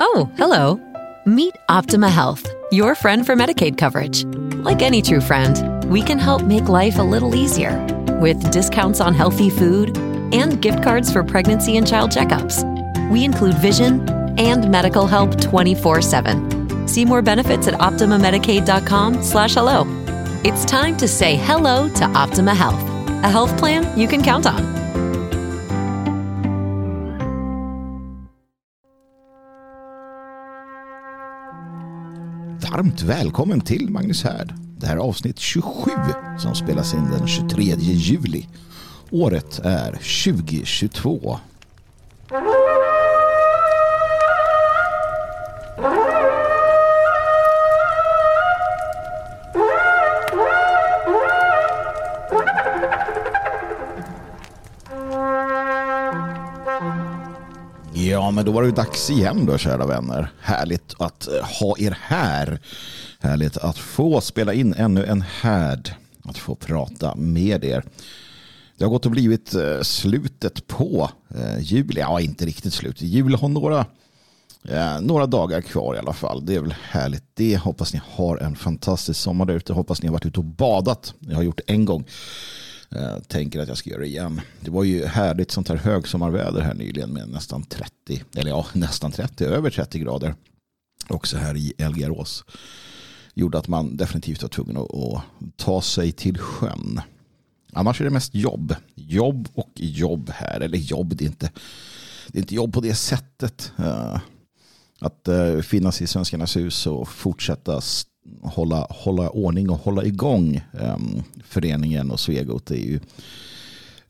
Oh, hello. Meet Optima Health, your friend for Medicaid coverage. Like any true friend, we can help make life a little easier with discounts on healthy food and gift cards for pregnancy and child checkups. We include vision and medical help 24-7. See more benefits at optimamedicaid.com slash hello. It's time to say hello to Optima Health, a health plan you can count on. Varmt välkommen till Magnus Härd. Det här är avsnitt 27 som spelas in den 23 juli. Året är 2022. Men då var det dags igen då, kära vänner. Härligt att eh, ha er här. Härligt att få spela in ännu en härd. Att få prata med er. Det har gått och blivit eh, slutet på eh, jul. Ja, inte riktigt slut. Jul har några, några dagar kvar i alla fall. Det är väl härligt det. Hoppas ni har en fantastisk sommar där ute. Hoppas ni har varit ute och badat. Jag har gjort det en gång. Eh, tänker att jag ska göra det igen. Det var ju härligt sånt här högsommarväder här nyligen med nästan 30, eller ja, nästan 30, över 30 grader. Också här i Elgarås. Gjorde att man definitivt var tvungen att, ta sig till sjön. Annars är det mest jobb. Jobb och jobb här. Eller jobb, det är inte, det är inte jobb på det sättet. Eh, att eh, finnas i Svenskarnas hus och fortsätta hålla, hålla ordning och hålla igång um, föreningen och Svegot. Det är ju,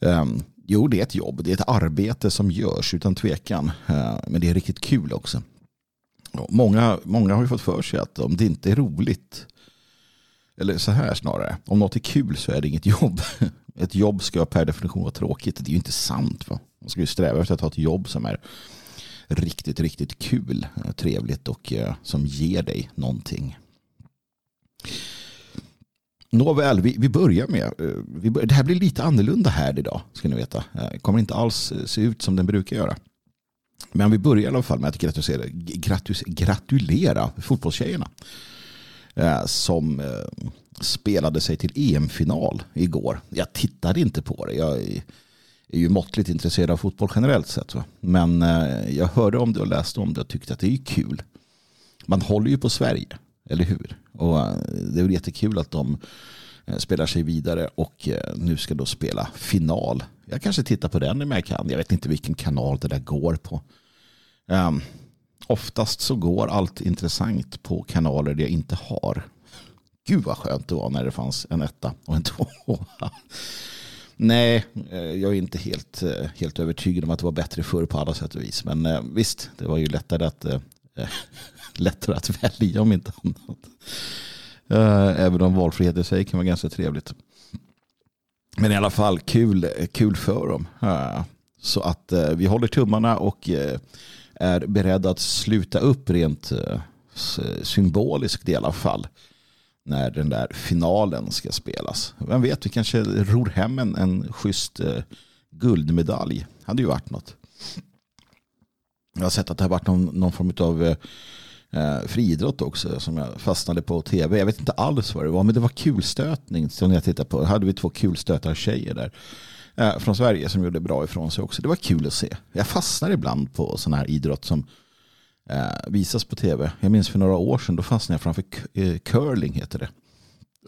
um, jo, det är ett jobb. Det är ett arbete som görs utan tvekan. Uh, men det är riktigt kul också. Och många, många har ju fått för sig att om det inte är roligt eller så här snarare. Om något är kul så är det inget jobb. Ett jobb ska per definition vara tråkigt. Det är ju inte sant. Va? Man ska ju sträva efter att ha ett jobb som är riktigt, riktigt kul, eh, trevligt och eh, som ger dig någonting. Nåväl, vi, vi börjar med, eh, vi bör, det här blir lite annorlunda här idag, ska ni veta. Det kommer inte alls eh, se ut som den brukar göra. Men vi börjar i alla fall med att gratulera, gratus, gratulera fotbollstjejerna. Som spelade sig till EM-final igår. Jag tittade inte på det. Jag är ju måttligt intresserad av fotboll generellt sett. Men jag hörde om det och läste om det och tyckte att det är kul. Man håller ju på Sverige. Eller hur? Och eh, det är väl jättekul att de eh, spelar sig vidare och eh, nu ska då spela final. Jag kanske tittar på den om jag kan. Jag vet inte vilken kanal det där går på. Um, oftast så går allt intressant på kanaler det jag inte har. Gud vad skönt det var när det fanns en etta och en tvåa. Nej, jag är inte helt, helt övertygad om att det var bättre förr på alla sätt och vis. Men visst, det var ju lättare att lättare att välja om inte annat. Eh, även om valfrihet i sig kan vara ganska trevligt. Men i alla fall kul, kul för dem. Eh, så att eh, vi håller tummarna och är beredda att sluta upp rent symboliskt i alla fall. När den där finalen ska spelas. Vem vet, vi kanske ror hem en, en schysst guldmedalj. Hade ju varit något. Jag har sett att det har varit någon, någon form av eh, friidrott också som jag fastnade på tv. Jag vet inte alls vad det var men det var kulstötning som jag tittade på. Då hade vi två kulstötartjejer där eh, från Sverige som gjorde bra ifrån sig också. Det var kul att se. Jag fastnar ibland på sån här idrott som eh, visas på tv. Jag minns för några år sedan då fastnade jag framför eh, curling heter det.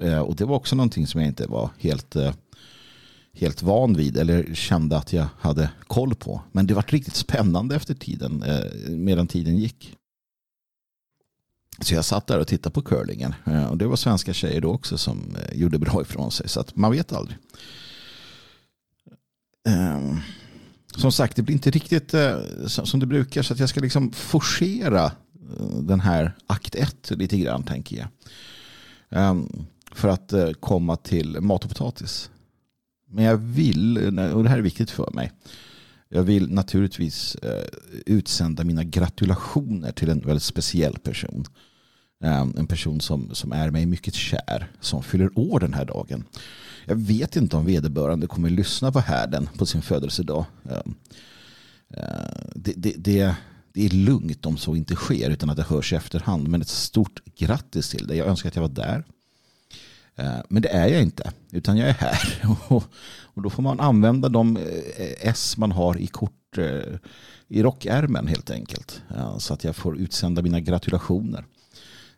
Eh, och det var också någonting som jag inte var helt eh, helt van vid eller kände att jag hade koll på. Men det var riktigt spännande efter tiden, eh, medan tiden gick. Så jag satt där och tittade på curlingen. Eh, och det var svenska tjejer då också som eh, gjorde bra ifrån sig. Så att man vet aldrig. Ehm, som sagt, det blir inte riktigt eh, som det brukar. Så att jag ska liksom forcera den här akt 1 lite grann tänker jag. Ehm, för att komma till mat och potatis. Men jag vill, och det här är viktigt för mig. Jag vill naturligtvis utsända mina gratulationer till en väldigt speciell person. Ehm, en person som, som är mig mycket kär som fyller år den här dagen. Jag vet inte om vederbörande kommer lyssna på härden på sin födelsedag. Ehm, eh, det, det, det, det är lugnt om så inte sker utan att det hörs i efterhand. Men ett stort grattis till dig. Jag önskar att jag var där. Ehm, men det är jag inte, utan jag är här. Och då får man använda de eh, S man har i kort eh, i rockärmen helt enkelt. Så att jag får utsända mina gratulationer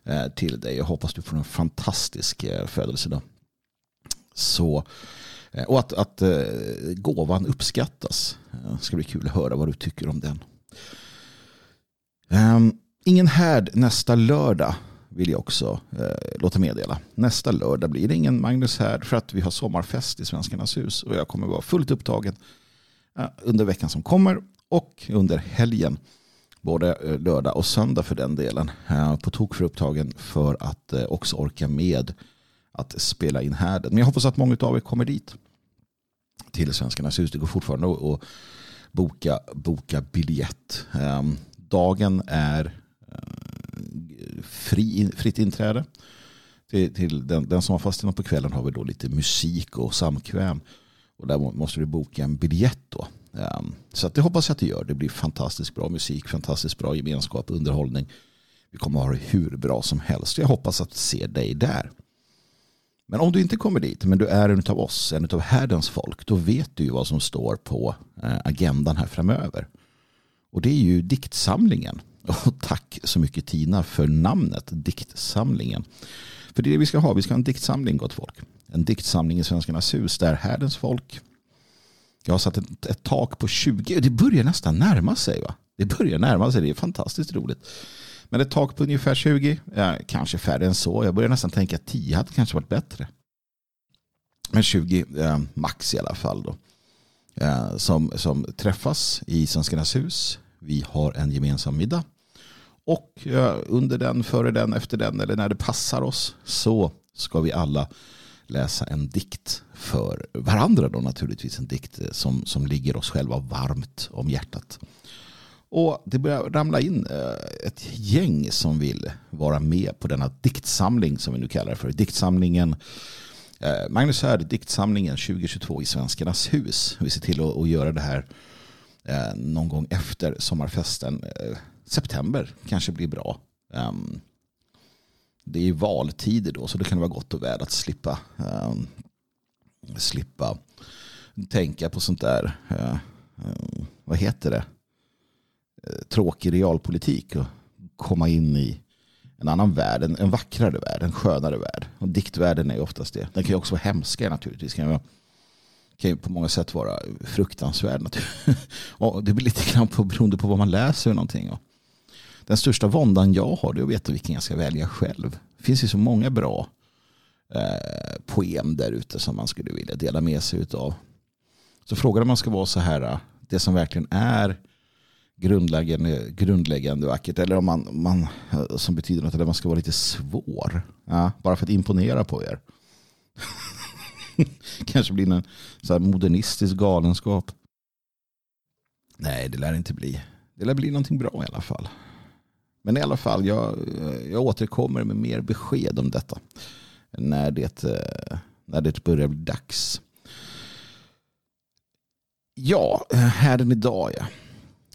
Eh, till dig. Jag hoppas du får en fantastisk eh, födelsedag. Så, eh, och att, att gåvan uppskattas. Det ska bli kul att höra vad du tycker om den. Ehm, ingen härd nästa lördag vill jag också eh, låta meddela. Nästa lördag blir det ingen Magnus härd för att vi har sommarfest i Svenskarnas hus och jag kommer vara fullt upptagen eh, under veckan som kommer och under helgen. Både eh, lördag och söndag för den delen. Eh, på tok för upptagen för att eh, också orka med att spela in härden. Men jag hoppas att många av er kommer dit till Svenskarnas hus. Det går fortfarande att boka, boka biljett. Ehm, dagen är fri, fritt inträde. Till, till den, den, som har fastnat på kvällen har vi då lite musik och samkväm. Och där måste du boka en biljett då. Ehm, så att det hoppas jag att det gör. Det blir fantastiskt bra musik, fantastiskt bra gemenskap, underhållning. Vi kommer att ha det hur bra som helst. Jag hoppas att se dig där. Men om du inte kommer dit, men du är en av oss, en av härdens folk, då vet du ju vad som står på eh, agendan här framöver. Och det är ju diktsamlingen. Och tack så mycket Tina för namnet diktsamlingen. För det är det vi ska ha. Vi ska ha en diktsamling gott folk. En diktsamling i Svenskarnas hus där härdens folk. Jag har satt ett, ett tak på 20. Det börjar nästan närma sig. va? Det börjar närma sig. Det är fantastiskt roligt. Men ett tak på ungefär 20. Ja, kanske färre än så. Jag börjar nästan tänka att 10 hade kanske varit bättre. Men 20 eh, max i alla fall. Då. Eh, som, som träffas i Svenskarnas hus vi har en gemensam middag. Och under den, före den, efter den eller när det passar oss så ska vi alla läsa en dikt för varandra då naturligtvis. En dikt eh, som, som ligger oss själva varmt om hjärtat. Och det börjar ramla in eh, ett gäng som vill vara med på denna diktsamling som vi nu kallar det för. Diktsamlingen eh, Magnus Härd, diktsamlingen 2022 i Svenskarnas hus. Vi ser till att göra det här någon gång efter sommarfesten. September kanske blir bra. Ehm, det är ju valtider då så det kan vara gott och väl att slippa, eh, slippa tänka på sånt där. eh, eh vad heter det? Eh, tråkig realpolitik och komma in i en annan värld, en, en vackrare värld, en skönare värld. Och diktvärlden är oftast det. Den kan ju också vara hemska naturligtvis. Kan vara kan ju på många sätt vara fruktansvärd. och det blir lite grann på, beroende på vad man läser. Någonting. Den största våndan jag har är att veta vilken jag ska välja själv. Det finns ju så många bra eh, poem där ute som man skulle vilja dela med sig av. Så frågan om man ska vara så här, eh, det som verkligen är grundläggande, grundläggande vackert eller om man, man eh, som betyder något, eller man ska vara lite svår. Ja, bara för att imponera på er. Kanske blir en så modernistisk galenskap. Nej, det lär inte bli. Det lär bli någonting bra i alla fall. Men i alla fall, jag, jag återkommer med mer besked om detta. När det, eh, när det börjar bli dags. Ja, härden idag ja.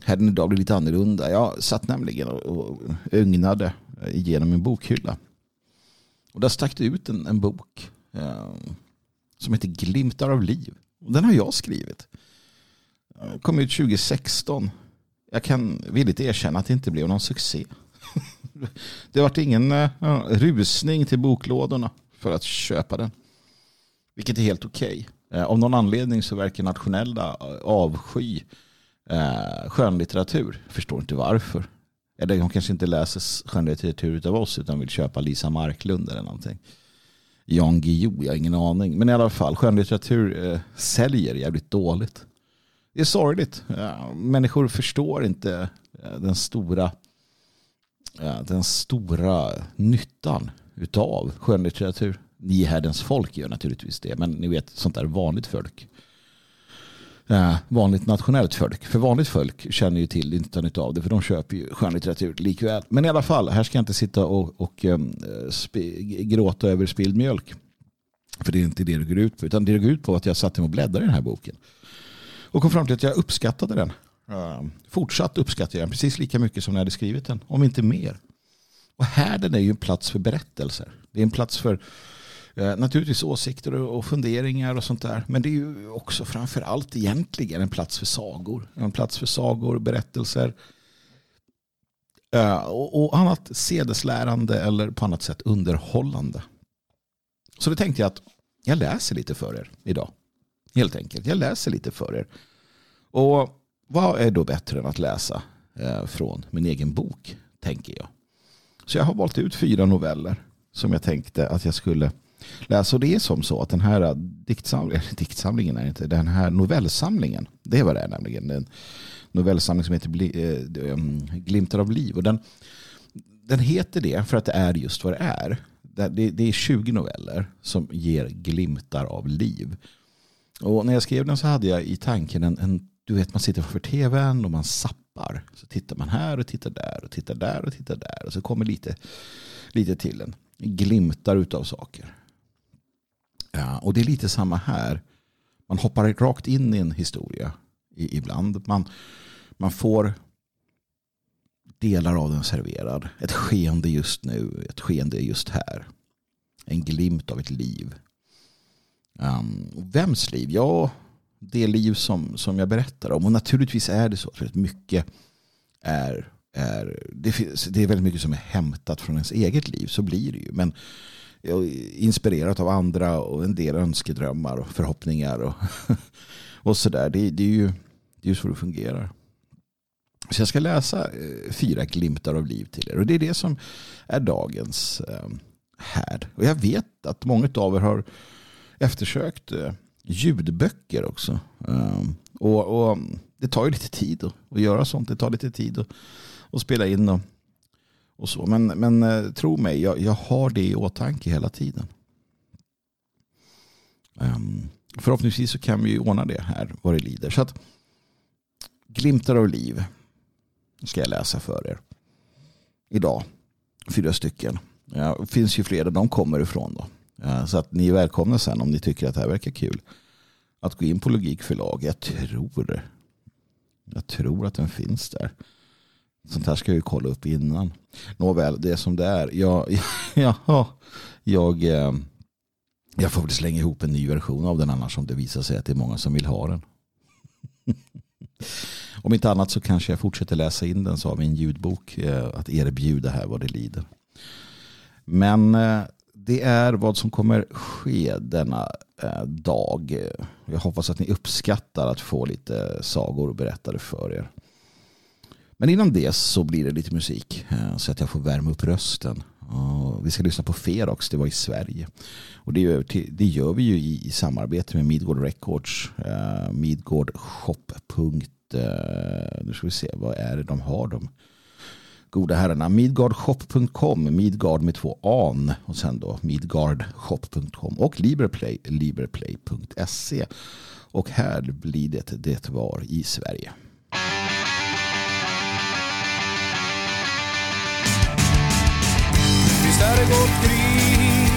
Härden idag blir lite annorlunda. Jag satt nämligen och ögnade igenom min bokhylla. Och där stack det ut en, en bok eh, som heter Glimtar av liv. Och Den har jag skrivit. Eh, kom ut 2016. Jag kan villigt erkänna att det inte blev någon succé. Det vart ingen eh, rusning till boklådorna för att köpa den. Vilket är helt okej. Okay. Av någon anledning så verkar nationella eh, avsky skönlitteratur. Jag förstår inte varför. Eller de kanske inte läser skönlitteratur av oss utan vill köpa Lisa Marklund eller någonting. Jan Guillou, jag har ingen aning. Men i alla fall, skönlitteratur eh, säljer jävligt dåligt. Det är sorgligt. Människor förstår inte eh, den stora den stora nyttan utav skönlitteratur. Ni härdens folk gör naturligtvis det, men ni vet sånt där vanligt folk. Vanligt nationellt folk. För vanligt folk känner ju till nyttan av det för de köper ju skönlitteratur likväl. Men i alla fall, här ska jag inte sitta och, och eh, gråta över spilld mjölk. För det är inte det det går ut på. Utan det går ut på att jag satt mig och bläddrade i den här boken. Och kom fram till att jag uppskattade den. Ehm, fortsatt uppskattar jag den precis lika mycket som när jag hade skrivit den, om inte mer. Och härden är ju en plats för berättelser. Det är en plats för eh, naturligtvis åsikter och funderingar och sånt där. Men det är ju också framför allt egentligen en plats för sagor. En plats för sagor, berättelser eh, och annat sedeslärande eller på annat sätt underhållande. Så då tänkte jag att jag läser lite för er idag. Helt enkelt. Jag läser lite för er. Och vad är då bättre än att läsa eh, från min egen bok, tänker jag. Så jag har valt ut fyra noveller som jag tänkte att jag skulle läsa. Och det är som så att den här diktsamlingen, diktsamlingen är inte, den här novellsamlingen, det var det är nämligen. En novellsamling som heter eh, eh, Glimtar av liv. Och den, den heter det för att det är just vad det är. Det, är 20 noveller som ger glimtar av liv. Och när jag skrev den så hade jag i tanken en, en du vet man sitter framför tvn och man sappar. Så tittar man här och tittar där och tittar där och tittar där. Och så kommer lite, lite till en. Glimtar utav saker. Ja, och det är lite samma här. Man hoppar rakt in i en historia ibland. Man, man får delar av den serverad. Ett skeende just nu, ett skeende just här. En glimt av ett liv. Um, vems liv? Ja, det liv som, som jag berättar om. Och naturligtvis är det så att väldigt mycket är, är det, finns, det är väldigt mycket som är hämtat från ens eget liv. Så blir det ju. Men inspirerat av andra och en del önskedrömmar och förhoppningar och, och sådär. Det, det är ju det är så det fungerar. Så jag ska läsa eh, fyra glimtar av liv till er. Och det är det som är dagens ehm, härd. Och jag vet att många av er har eftersökt eh, ljudböcker också. Ehm, och, och, det tar ju lite tid att, göra sånt. Det tar lite tid att, att spela in och, och så. Men, men eh, tro mig, jag, jag har det i åtanke hela tiden. Um, förhoppningsvis så kan vi ordna det här vad det lider. Så att glimtar av liv ska jag läsa för er. Idag. Fyra stycken. Ja, det finns ju fler där de kommer ifrån. Då. Eh, så att ni är välkomna sen om ni tycker att det här verkar kul. Att gå in på Logikförlag. Jag tror Jag tror att den finns där. Sånt här ska jag ju kolla upp innan. Nåväl, det är som det är. Jag, ja, jag, eh, jag får väl slänga ihop en ny version av den annars om det visar sig att det är många som vill ha den. Om inte annat så kanske jag fortsätter läsa in den så har vi en ljudbok eh, att erbjuda här vad det lider. Men det är vad som kommer ske denna eh, dag. Jag hoppas att ni uppskattar att få lite sagor berättade för er. Men innan det så blir det lite musik eh, så att jag får värma upp rösten. vi ska lyssna på Ferox, det var i Sverige. Och det gör, det gör vi ju i, i samarbete med Midgård Records, eh, Midgårdshop. eh, nu ska vi se, vad är det de har de goda herrarna. Midgardshop.com, Midgard med två an och sen då midgardshop.com och Liberplay, liberplay.se. Och här blir det Det var i Sverige. Visst är det gott krig,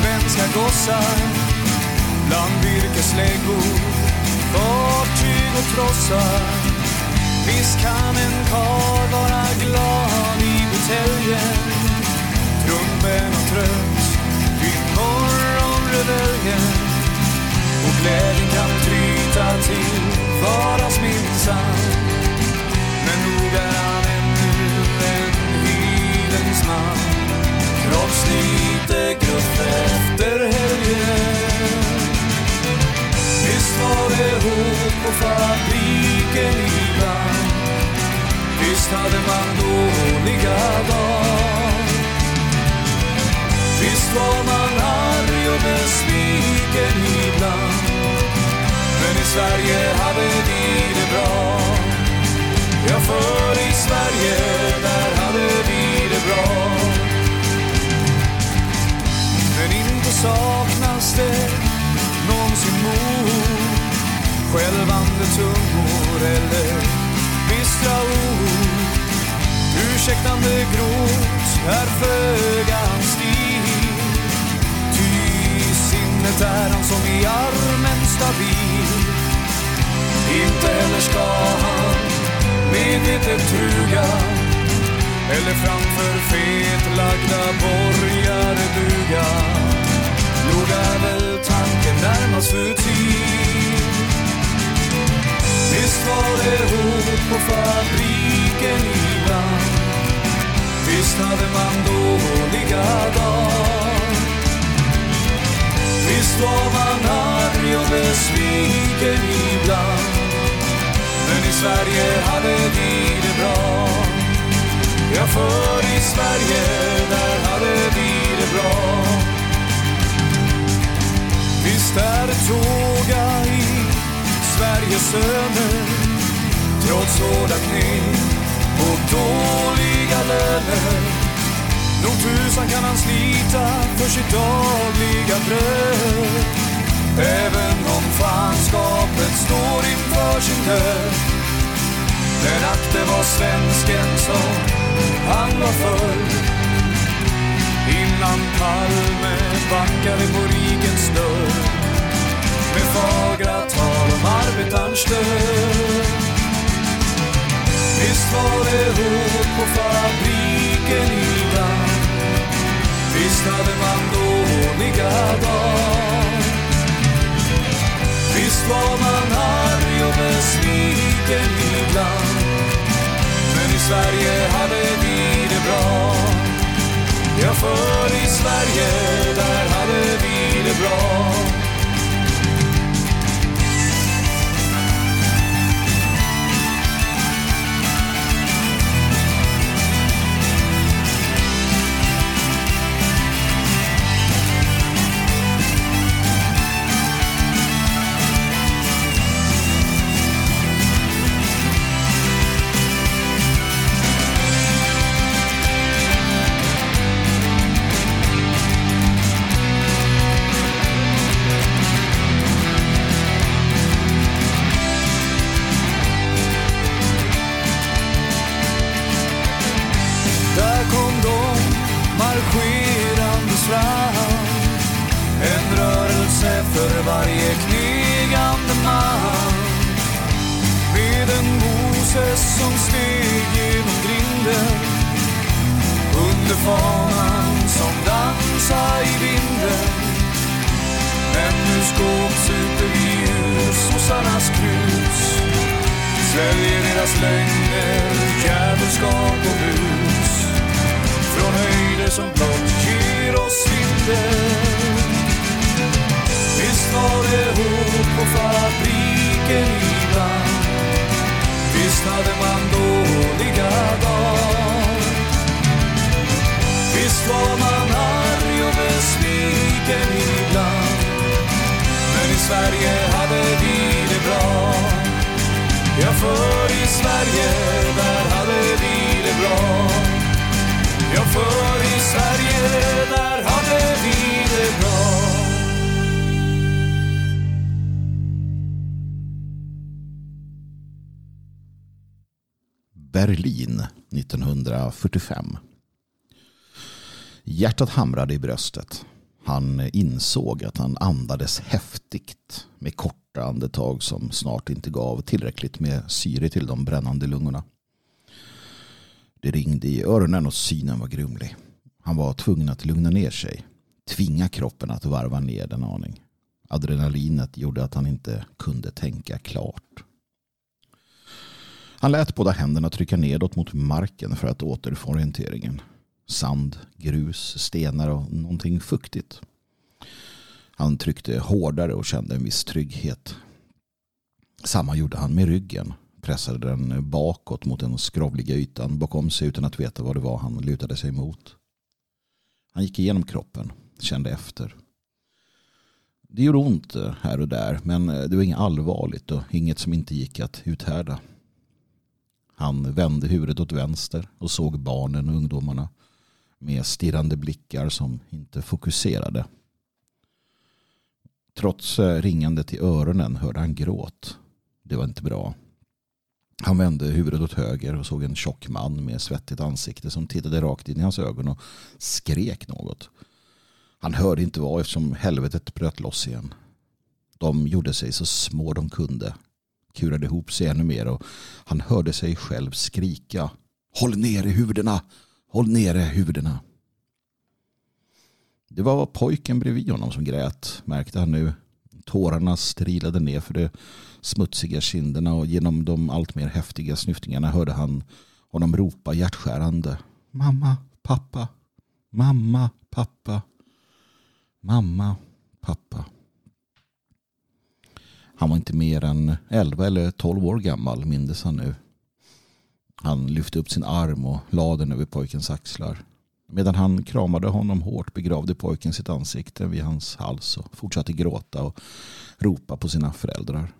svenska gossar bland virkesläggor fartyg och trossar. Visst kan en karl vara glad i buteljen, trumpen och trött vid morgonreveljen. Och glädjen kan tryta till Visst hade man dåliga dagar. Visst var man arg och besviken ibland. Men i Sverige hade vi det bra. Ja, för i Sverige, där hade vi det bra. Men inte saknas det någonsin mod, Skälvande tungor eller bistra ord. Ursäktande gråt är föga hans stil Ty sinnet är han som i armen stabil Inte heller ska han medvetet truga eller framför fetlagda borgare buga. Nog är väl tanken närmast futil. Visst var det hot på fabriken ibland. Visst hade man dåliga dagar. Visst var man arg och besviken ibland. Men i Sverige hade vi det bra. Ja, för i Sverige, där hade vi det bra. Visst är det tåga i Sveriges söner trots hårda knep och dåliga löner. Nog tusan kan han slita för sitt dagliga bröd. Även om fanskapet står inför sin död. Men att det var svensken som han var förr. Innan Palme backade på rikets dörr. Med fagra tal om arbetarns död. Visst var det hårt på fabriken ibland. Visst hade man dåliga dagar. Visst var man arg och besviken ibland. Men i Sverige hade vi det bra. Ja, för i Sverige, där hade vi det bra. Hamrade i bröstet. Han insåg att han andades häftigt med korta andetag som snart inte gav tillräckligt med syre till de brännande lungorna. Det ringde i öronen och synen var grumlig. Han var tvungen att lugna ner sig. Tvinga kroppen att varva ner en aning. Adrenalinet gjorde att han inte kunde tänka klart. Han lät båda händerna trycka nedåt mot marken för att återfå orienteringen. Sand, grus, stenar och någonting fuktigt. Han tryckte hårdare och kände en viss trygghet. Samma gjorde han med ryggen. Pressade den bakåt mot den skrovliga ytan bakom sig utan att veta vad det var han lutade sig mot. Han gick igenom kroppen, kände efter. Det gjorde ont eh, här och där men eh, det var inget allvarligt och inget som inte gick att uthärda. Han vände huvudet åt vänster och såg barnen och ungdomarna med stirrande blickar som inte fokuserade. Trots eh, ringandet i öronen hörde han gråt. Det var inte bra. Han vände huvudet åt höger och såg en tjock man med svettigt ansikte som tittade rakt in i hans ögon och skrek något. Han hörde inte vad eftersom helvetet bröt loss igen. De gjorde sig så små de kunde. kurade ihop sig ännu mer och han hörde sig själv skrika. Håll ner i huvudena! Håll nere huvudena! Det var pojken bredvid honom som grät, märkte han nu. Tårarna strilade ner för de smutsiga kinderna och genom de alltmer häftiga snyftningarna hörde han honom ropa hjärtskärande. Mamma, pappa, mamma, pappa, mamma, pappa. Han var inte mer än 11 eller 12 år gammal mindes han nu. Han lyfte upp sin arm och lade den över pojkens axlar. Medan han kramade honom hårt begravde pojken sitt ansikte vid hans hals och fortsatte gråta och ropa på sina föräldrar.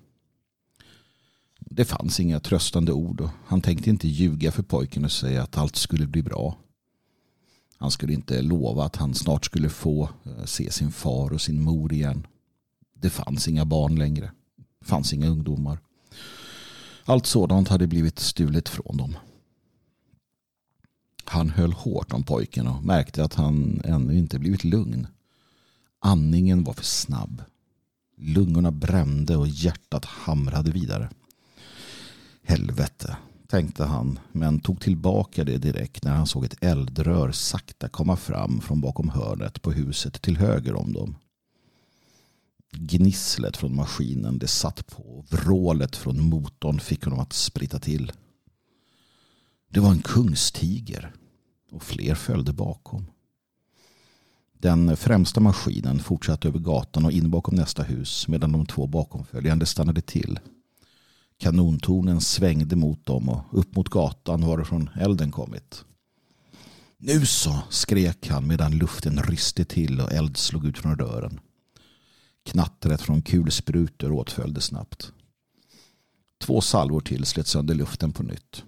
Det fanns inga tröstande ord och han tänkte inte ljuga för pojken och säga att allt skulle bli bra. Han skulle inte lova att han snart skulle få eh, se sin far och sin mor igen. Det fanns inga barn längre. Det fanns inga ungdomar. Allt sådant hade blivit stulet från dem. Han höll hårt om pojken och märkte att han ännu inte blivit lugn. Andningen var för snabb. Lungorna brände och hjärtat hamrade vidare. Helvete, tänkte han, men tog tillbaka det direkt när han såg ett eldrör sakta komma fram från bakom hörnet på huset till höger om dem. Gnisslet från maskinen det satt på. Vrålet från motorn fick honom att spritta till. Det var en kungstiger och fler följde bakom. Den främsta maskinen fortsatte över gatan och in bakom nästa hus medan de två bakomföljande stannade till. Kanontornen svängde mot dem och upp mot gatan varifrån elden kommit. Nu så, skrek han medan luften ryste till och eld slog ut från rören. Knattret från kulsprutor åtföljde snabbt. Två salvor till slet sönder luften på nytt.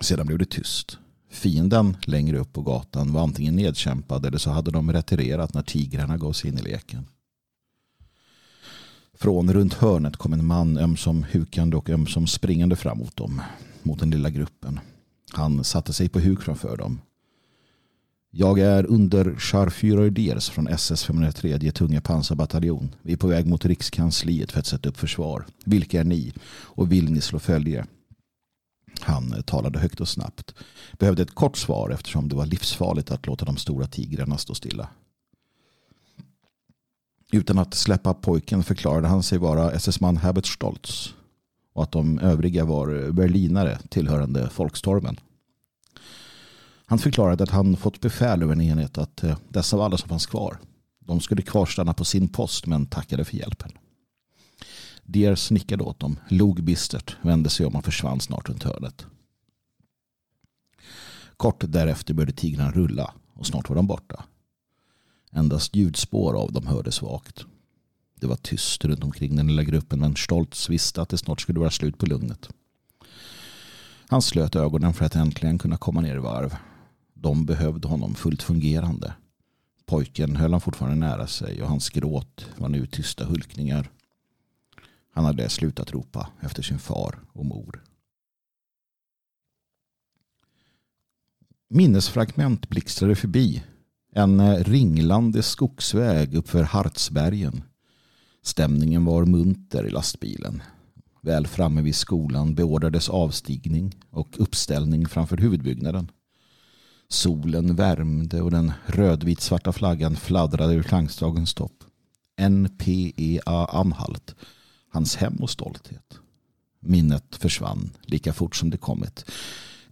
Sedan blev det tyst. Fienden längre upp på gatan var antingen nedkämpad eller så hade de retirerat när tigrarna gav sig in i leken. Från runt hörnet kom en man ömsom hukande och ömsom springande fram mot dem, mot den lilla gruppen. Han satte sig på huk framför dem. Jag är under Charfyrörders från SS 503 tunga pansarbataljon. Vi är på väg mot rikskansliet för att sätta upp försvar. Vilka är ni? Och vill ni slå följe? Han eh, talade högt och snabbt. Behövde ett kort svar eftersom det var livsfarligt att låta de stora tigrarna stå stilla. Utan att släppa pojken förklarade han sig vara SS-man Herbert Stoltz och att de övriga var eh, berlinare tillhörande folkstormen. Han förklarade att han fått befäl över en enhet att eh, dessa var alla som fanns kvar. De skulle kvarstanna på sin post men tackade för hjälpen. Deer snickade åt dem, log bistert, vände sig om och försvann snart runt hörnet. Kort därefter började tigrarna rulla och snart var de borta. Endast ljudspår av dem hördes svagt. Det var tyst runt omkring den lilla gruppen men Stoltz visste att det snart skulle vara slut på lugnet. Han slöt ögonen för att äntligen kunna komma ner i varv. De behövde honom fullt fungerande. Pojken höll han fortfarande nära sig och hans gråt var nu tysta hulkningar. Han hade slutat ropa efter sin far och mor. Minnesfragment blixtrade förbi. En ringlande skogsväg uppför Hartsbergen. Stämningen var munter i lastbilen. Väl framme vid skolan beordrades avstigning och uppställning framför huvudbyggnaden. Solen värmde och den rödvit svarta flaggan fladdrade ur klangslagens topp. NPEA Amhalt. hans hem och stolthet. Minnet försvann lika fort som det kommit.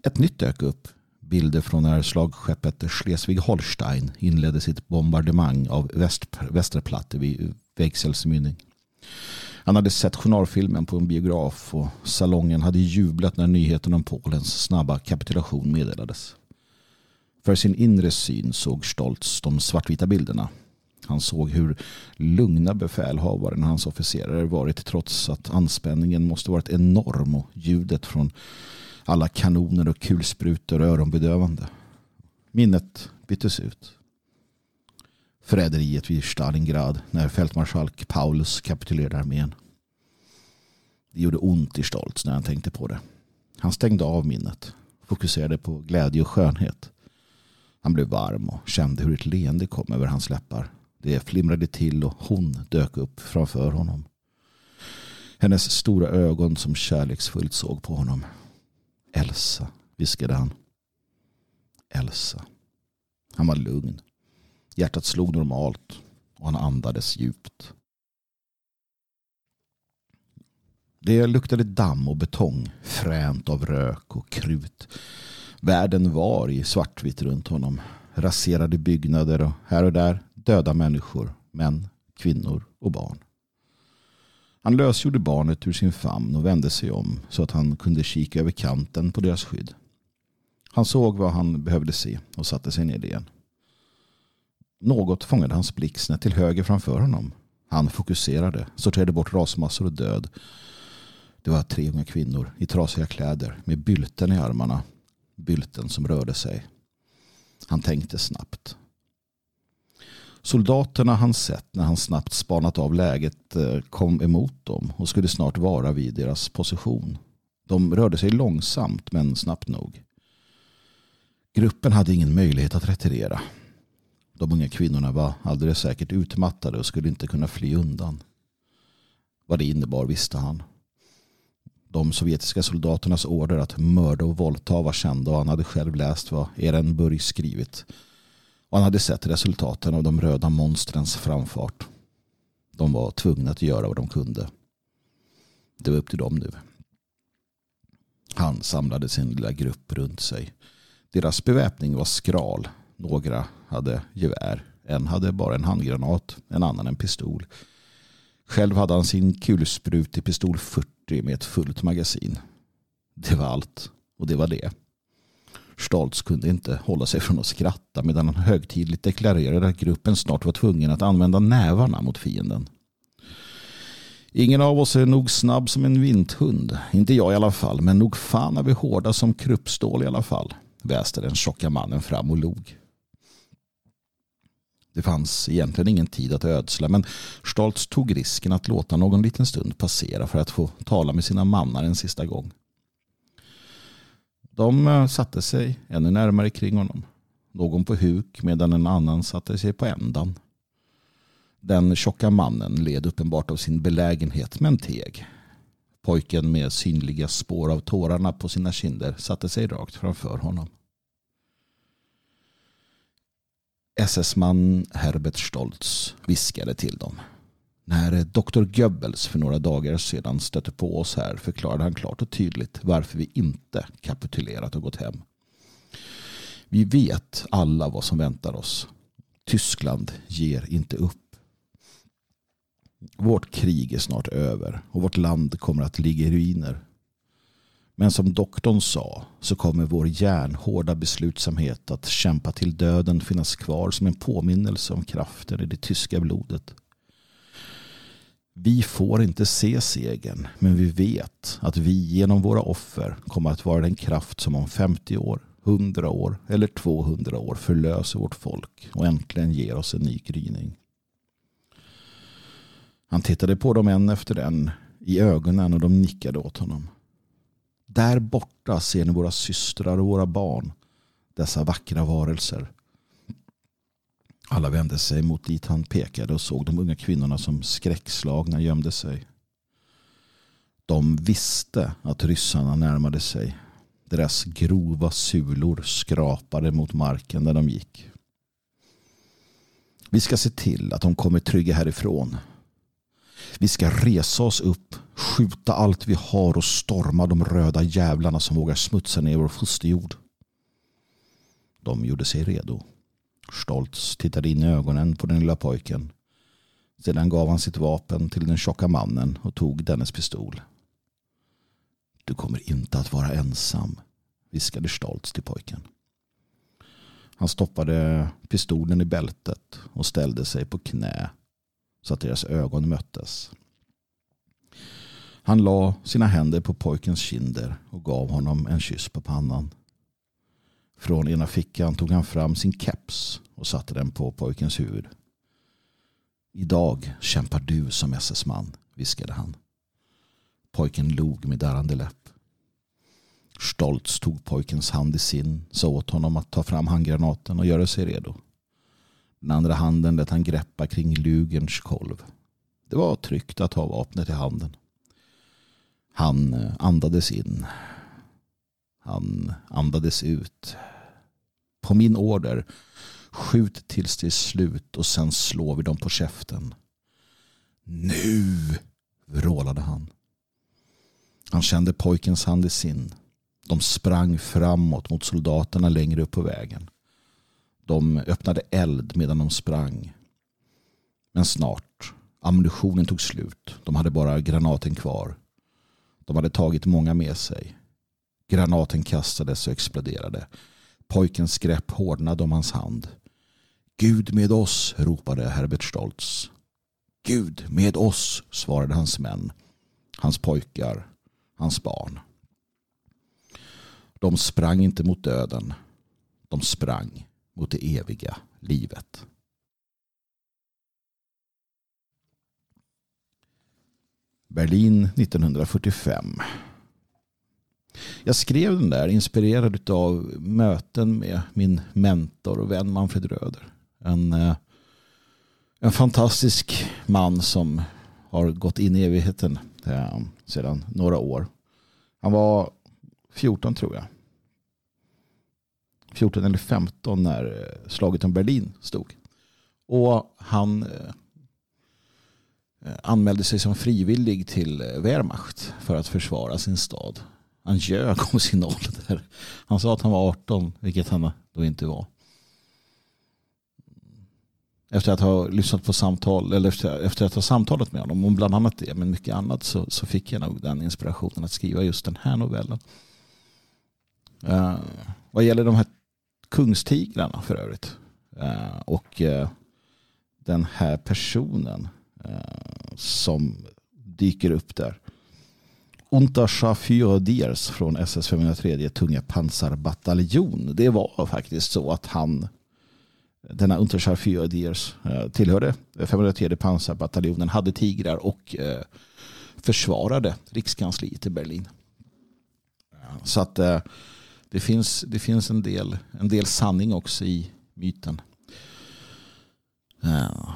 Ett nytt dök upp. Bilder från när slagskeppet Schleswig-Holstein inledde sitt bombardemang av väst, Västerplatte vid Vägsells mynning. Han hade sett journalfilmen på en biograf och salongen hade jublat när nyheten om Polens snabba kapitulation meddelades. För sin inre syn såg Stoltz de svartvita bilderna han såg hur lugna befälhavaren och hans officerare varit trots att anspänningen måste varit enorm och ljudet från alla kanoner och kulsprutor öronbedövande. Minnet byttes ut. Förräderiet vid Stalingrad när fältmarskalk Paulus kapitulerade armén. Det gjorde ont i Stoltz när han tänkte på det. Han stängde av minnet, fokuserade på glädje och skönhet. Han blev varm och kände hur ett leende kom över hans läppar det flimrade till och hon dök upp framför honom. Hennes stora ögon som kärleksfullt såg på honom. Elsa, viskade han. Elsa. Han var lugn. Hjärtat slog normalt och han andades djupt. Det luktade damm och betong, fränt av rök och krut. Världen var i svartvitt runt honom. Raserade byggnader och här och där döda människor, män, kvinnor och barn. Han lösgjorde barnet ur sin famn och vände sig om så att han kunde kika över kanten på deras skydd. Han såg vad han behövde se och satte sig ned igen. Något fångade hans blick snett till höger framför honom. Han fokuserade, sorterade bort rasmassor och död. Det var tre unga kvinnor i trasiga kläder med bylten i armarna. Bylten som rörde sig. Han tänkte snabbt. Soldaterna han sett när han snabbt spanat av läget eh, kom emot dem och skulle snart vara vid deras position. De rörde sig långsamt men snabbt nog. Gruppen hade ingen möjlighet att retirera. De unga kvinnorna var alldeles säkert utmattade och skulle inte kunna fly undan. Vad det innebar visste han. De sovjetiska soldaternas order att mörda och våldta var kända och han hade själv läst vad Ehrenburg skrivit. Och han hade sett resultaten av de röda monstrens framfart. De var tvungna att göra vad de kunde. Det var upp till dem nu. Han samlade sin lilla grupp runt sig. Deras beväpning var skral. Några hade gevär. En hade bara en handgranat. En annan en pistol. Själv hade han sin kulsprut i pistol 40 med ett fullt magasin. Det var allt. Och det var det. Stoltz kunde inte hålla sig från att skratta medan han högtidligt deklarerade att gruppen snart var tvungen att använda nävarna mot fienden. Ingen av oss är nog snabb som en vinthund. Inte jag i alla fall, men nog fan är vi hårda som kruppstål i alla fall. Väste den tjocka mannen fram och log. Det fanns egentligen ingen tid att ödsla men Stoltz tog risken att låta någon liten stund passera för att få tala med sina mannar en sista gång. De eh, satte sig ännu närmare kring honom. Någon på huk medan en annan satte sig på ändan. Den tjocka mannen led uppenbart av sin belägenhet men teg. Pojken med synliga spår av tårarna på sina kinder satte sig rakt framför honom. SS-man Herbert Stoltz viskade till dem. När doktor Goebbels för några dagar sedan stötte på oss här förklarade han klart och tydligt varför vi inte kapitulerat och gått hem. Vi vet alla vad som väntar oss. Tyskland ger inte upp. Vårt krig är snart över och vårt land kommer att ligga i ruiner. Men som doktorn sa så kommer vår järnhårda beslutsamhet att kämpa till döden finnas kvar som en påminnelse om kraften i det tyska blodet. Vi får inte se segern, men vi vet att vi genom våra offer kommer att vara den kraft som om 50 år, 100 år eller 200 år förlöser vårt folk och äntligen ger oss en ny gryning. Han tittade på dem en efter en i ögonen och de nickade åt honom. Där borta ser ni våra systrar och våra barn, dessa vackra varelser. Alla vände sig mot dit han pekade och såg de unga kvinnorna som skräckslagna gömde sig. De visste att ryssarna närmade sig. Deras grova sulor skrapade mot marken där de gick. Vi ska se till att de kommer trygga härifrån. Vi ska resa oss upp, skjuta allt vi har och storma de röda jävlarna som vågar smutsa ner vår fosterjord. De gjorde sig redo. Stoltz tittade in i ögonen på den lilla pojken. Sedan gav han sitt vapen till den tjocka mannen och tog dennes pistol. Du kommer inte att vara ensam, viskade Stoltz till pojken. Han stoppade pistolen i bältet och ställde sig på knä så att deras ögon möttes. Han la sina händer på pojkens kinder och gav honom en kyss på pannan. Från ena fickan tog han fram sin keps och satte den på pojkens huvud. Idag kämpar du som SS-man, viskade han. Pojken log med darrande läpp. Stolt tog pojkens hand i sin, sa åt honom att ta fram handgranaten och göra sig redo. Den andra handen lät han greppa kring lugerns kolv. Det var tryggt att ha vapnet i handen. Han eh, andades in. Han andades ut. På min order. Skjut tills det är slut och sen slår vi dem på käften. Nu, vrålade han. Han kände pojkens hand i sin. De sprang framåt mot soldaterna längre upp på vägen. De öppnade eld medan de sprang. Men snart. Ammunitionen tog slut. De hade bara granaten kvar. De hade tagit många med sig. Granaten kastades och exploderade. Pojkens grepp hårdnade om hans hand. Gud med oss, ropade Herbert Stoltz. Gud med oss, svarade hans män, hans pojkar, hans barn. De sprang inte mot döden. De sprang mot det eviga livet. Berlin 1945. Jag skrev den där inspirerad av möten med min mentor och vän Manfred Röder. En, eh, en fantastisk man som har gått in i evigheten eh, sedan några år. Han var 14 tror jag. 14 eller 15 när eh, slaget om Berlin stod. Och han eh, eh, anmälde sig som frivillig till Wehrmacht för att försvara sin stad. Han ljög om sin ålder. Han sa att han var 18, vilket han då inte var. Efter att ha lyssnat på samtal, eller efter, efter att ha samtalat med honom om bland annat det, men mycket annat, så, så fick jag nog den inspirationen att skriva just den här novellen. Uh, vad gäller de här kungstigrarna för övrigt, eh, och eh, den här personen eh, som dyker upp där Unterscharführer från SS 503 tunga pansarbataljon. Det var faktiskt så att han, denna Unterscharführer Diers, tillhörde 503 pansarbataljonen, hade tigrar och försvarade rikskansliet i Berlin. Så att eh, det finns, det finns en, del, en del sanning också i myten. Eh,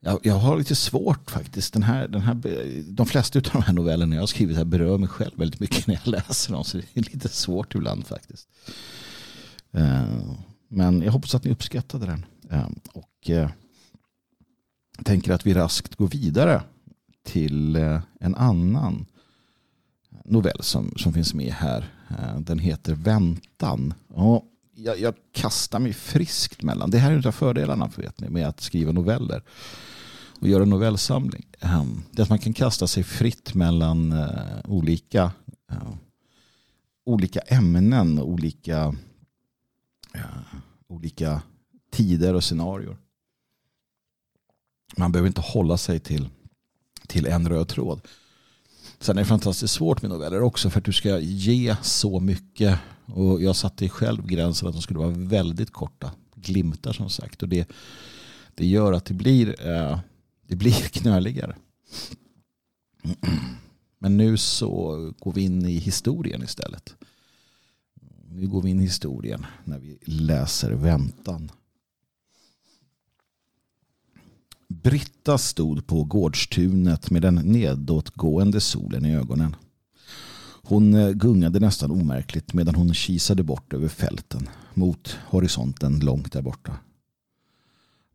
jag, jag har lite svårt faktiskt. Den här, den här, de flesta av de här novellerna jag har skrivit här berör mig själv väldigt mycket när jag läser dem. Så det är lite svårt ibland faktiskt. Eh, men jag hoppas att ni uppskattade den. Eh, och tänker att vi raskt går vidare till en annan novell som, som finns med här. Eh, den heter Väntan. Och jag, jag kastar mig friskt mellan. Det här är en av fördelarna vet ni, med att skriva noveller och göra novellsamling. Ehm, det är att man kan kasta sig fritt mellan eh, olika, eh, olika ämnen, olika, olika tider och scenarier. Man behöver inte hålla sig till, till en röd tråd. Sen är det fantastiskt svårt med noveller också för att du ska ge så mycket. Och jag satte själv gränsen att de skulle vara väldigt korta. Glimtar som sagt. Och det, det gör att det blir eh, det blir knöligare. Men nu så går vi in i historien istället. Nu går vi in i historien när vi läser Väntan. Britta stod på gårdstunet med den nedåtgående solen i ögonen. Hon eh, gungade nästan omärkligt medan hon kisade bort över fälten mot horisonten långt där borta.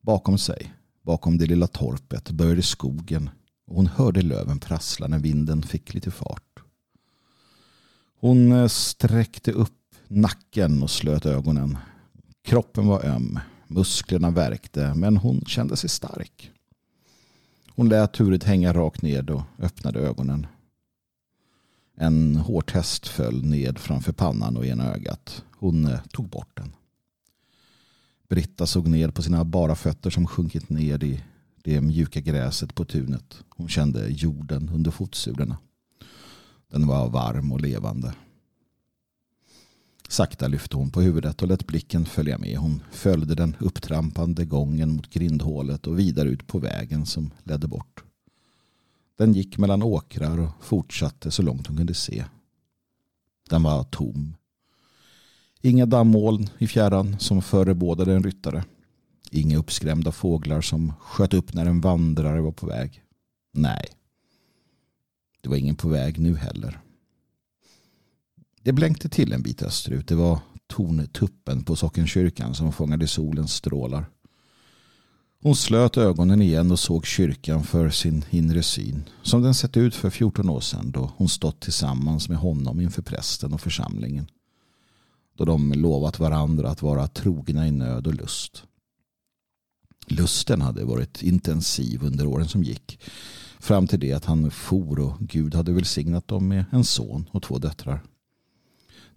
Bakom sig Bakom det lilla torpet började skogen och hon hörde löven prassla när vinden fick lite fart. Hon eh, sträckte upp nacken och slöt ögonen. Kroppen var öm, musklerna värkte men hon kände sig stark. Hon lät huvudet hänga rakt ned och öppnade ögonen. En hårtest föll ned framför pannan och ena ögat. Hon eh, tog bort den. Britta såg ner på sina bara fötter som sjunkit ner i det mjuka gräset på tunet. Hon kände jorden under fotsulorna. Den var varm och levande. Sakta lyfte hon på huvudet och lät blicken följa med. Hon följde den upptrampande gången mot grindhålet och vidare ut på vägen som ledde bort. Den gick mellan åkrar och fortsatte så långt hon kunde se. Den var tom. Inga dammoln i fjärran som förebådade en ryttare. Inga uppskrämda fåglar som sköt upp när en vandrare var på väg. Nej. Det var ingen på väg nu heller. Det blänkte till en bit österut. Det var torntuppen på Sockenkyrkan som fångade solens strålar. Hon slöt ögonen igen och såg kyrkan för sin inre syn. Som den sett ut för 14 år sedan då hon stått tillsammans med honom inför prästen och församlingen. Då de lovat varandra att vara trogna i nöd och lust. Lusten hade varit intensiv under åren som gick. Fram till det att han for och Gud hade välsignat dem med en son och två döttrar.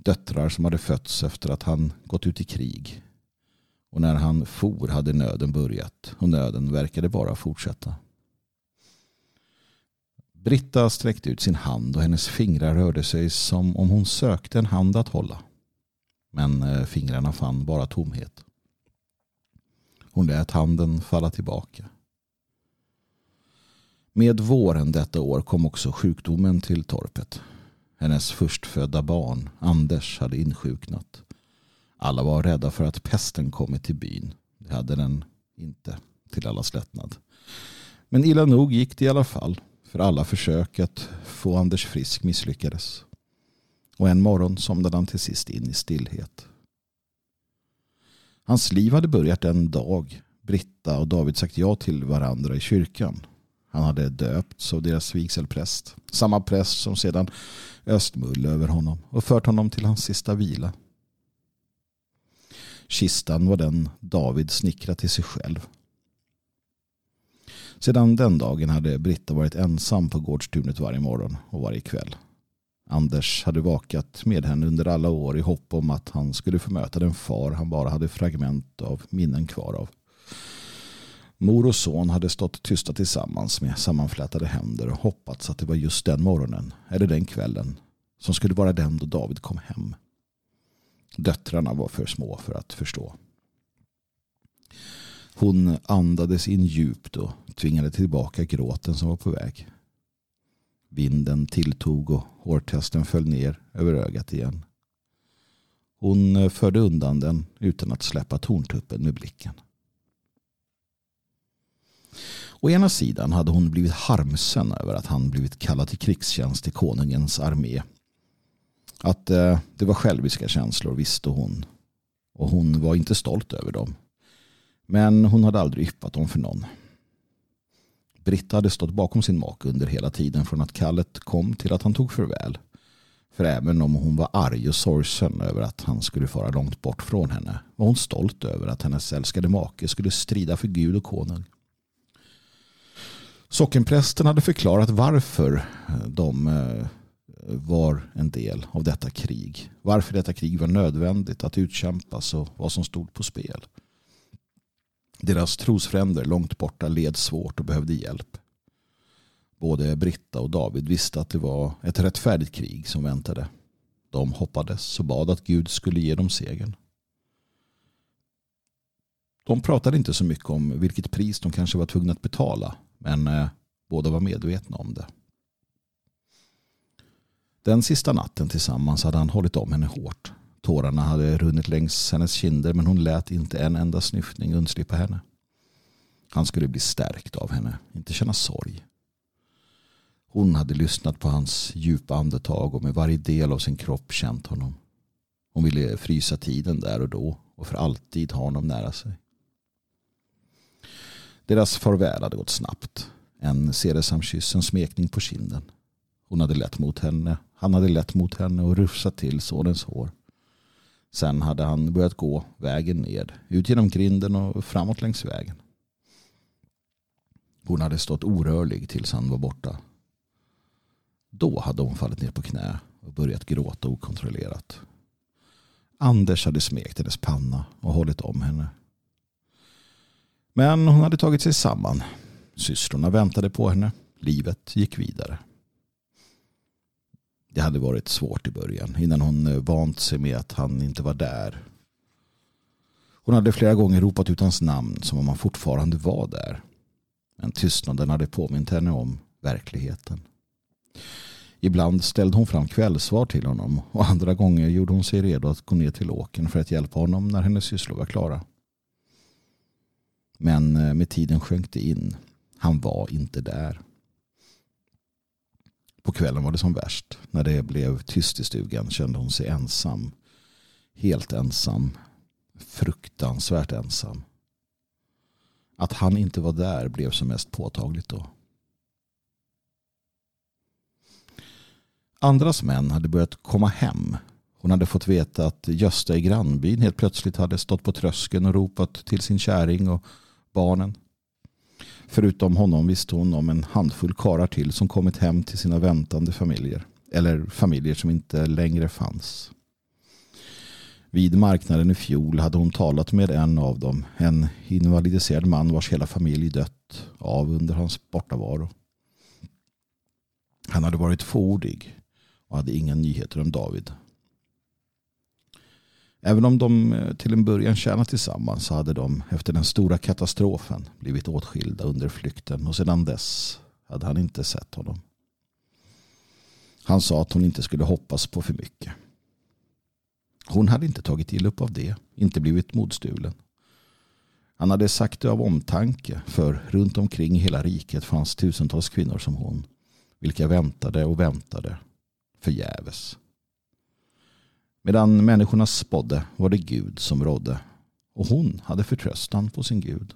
Döttrar som hade fötts efter att han gått ut i krig. Och när han for hade nöden börjat och nöden verkade bara fortsätta. Britta sträckte ut sin hand och hennes fingrar rörde sig som om hon sökte en hand att hålla. Men eh, fingrarna fann bara tomhet. Hon lät handen falla tillbaka. Med våren detta år kom också sjukdomen till torpet. Hennes förstfödda barn, Anders, hade insjuknat. Alla var rädda för att pesten kommit till byn. Det hade den inte till allas lättnad. Men illa nog gick det i alla fall. För alla försök att få Anders frisk misslyckades. Och en morgon somnade han till sist in i stillhet. Hans liv hade börjat en dag Britta och David sagt ja till varandra i kyrkan. Han hade döpts av deras vigselpräst. Samma präst som sedan Östmull över honom och fört honom till hans sista vila. Kistan var den David snickrat till sig själv. Sedan den dagen hade Britta varit ensam på gårdstunet varje morgon och varje kväll. Anders hade vakat med henne under alla år i hopp om att han skulle få möta den far han bara hade fragment av minnen kvar av. Mor och son hade stått tysta tillsammans med sammanflätade händer och hoppats att det var just den morgonen eller den kvällen som skulle vara den då David kom hem. Döttrarna var för små för att förstå. Hon andades in djupt och tvingade tillbaka gråten som var på väg. Vinden tilltog och hårtesten föll ner över ögat igen. Hon förde undan den utan att släppa torntuppen med blicken. Å ena sidan hade hon blivit harmsen över att han blivit kallad till krigstjänst i konungens armé. Att eh, det var själviska känslor visste hon. Och hon var inte stolt över dem. Men hon hade aldrig yppat dem för någon. Britta hade stått bakom sin make under hela tiden från att kallet kom till att han tog farväl. För även om hon var arg och sorgsen över att han skulle fara långt bort från henne var hon stolt över att hennes älskade make skulle strida för Gud och konung. Sockenprästen hade förklarat varför de eh, var en del av detta krig. Varför detta krig var nödvändigt att utkämpas och vad som stod på spel. Deras trosfränder långt borta led svårt och behövde hjälp. Både Britta och David visste att det var ett rättfärdigt krig som väntade. De hoppades och bad att Gud skulle ge dem segern. De pratade inte så mycket om vilket pris de kanske var tvungna att betala men eh, båda var medvetna om det. Den sista natten tillsammans hade han hållit om henne hårt. Tårarna hade runnit längs hennes kinder men hon lät inte en enda snyftning undslippa henne. Han skulle bli stärkt av henne, inte känna sorg. Hon hade lyssnat på hans djupa andetag och med varje del av sin kropp känt honom. Hon ville frysa tiden där och då och för alltid ha honom nära sig. Deras farväl hade gått snabbt. En sedesam kyss, en smekning på kinden. Hon hade lett mot henne. Han hade lett mot henne och rufsat till sonens hår. Sen hade han börjat gå vägen ned, ut genom grinden och framåt längs vägen. Hon hade stått orörlig tills han var borta. Då hade hon fallit ner på knä och börjat gråta okontrollerat. Anders hade smekt hennes panna och hållit om henne. Men hon hade tagit sig samman. Systrarna väntade på henne. Livet gick vidare. Det hade varit svårt i början innan hon eh, vant sig med att han inte var där. Hon hade flera gånger ropat ut hans namn som om han fortfarande var där. Men tystnaden hade påmint henne om verkligheten. Ibland ställde hon fram kvällsvar till honom och andra gånger gjorde hon sig redo att gå ner till åken för att hjälpa honom när hennes sysslor var klara. Men eh, med tiden sjönk det in. Han var inte där. På kvällen var det som värst. När det blev tyst i stugan kände hon sig ensam. Helt ensam. Fruktansvärt ensam. Att han inte var där blev som mest påtagligt då. Andras män hade börjat komma hem. Hon hade fått veta att Gösta i grannbyn helt plötsligt hade stått på tröskeln och ropat till sin käring och barnen. Förutom honom visste hon om en handfull karar till som kommit hem till sina väntande familjer. Eller familjer som inte längre fanns. Vid marknaden i fjol hade hon talat med en av dem. En invalidiserad man vars hela familj dött av under hans bortavaro. Han hade varit fåordig och hade inga nyheter om David. Även om de eh, till en början tjänat tillsammans så hade de efter den stora katastrofen blivit åtskilda under flykten och sedan dess hade han inte sett honom. Han sa att hon inte skulle hoppas på för mycket. Hon hade inte tagit illa upp av det, inte blivit modstulen. Han hade sagt det av omtanke, för runt omkring i hela riket fanns tusentals kvinnor som hon, vilka väntade och väntade förgäves. Medan människorna spådde var det Gud som rådde och hon hade förtröstan på sin Gud.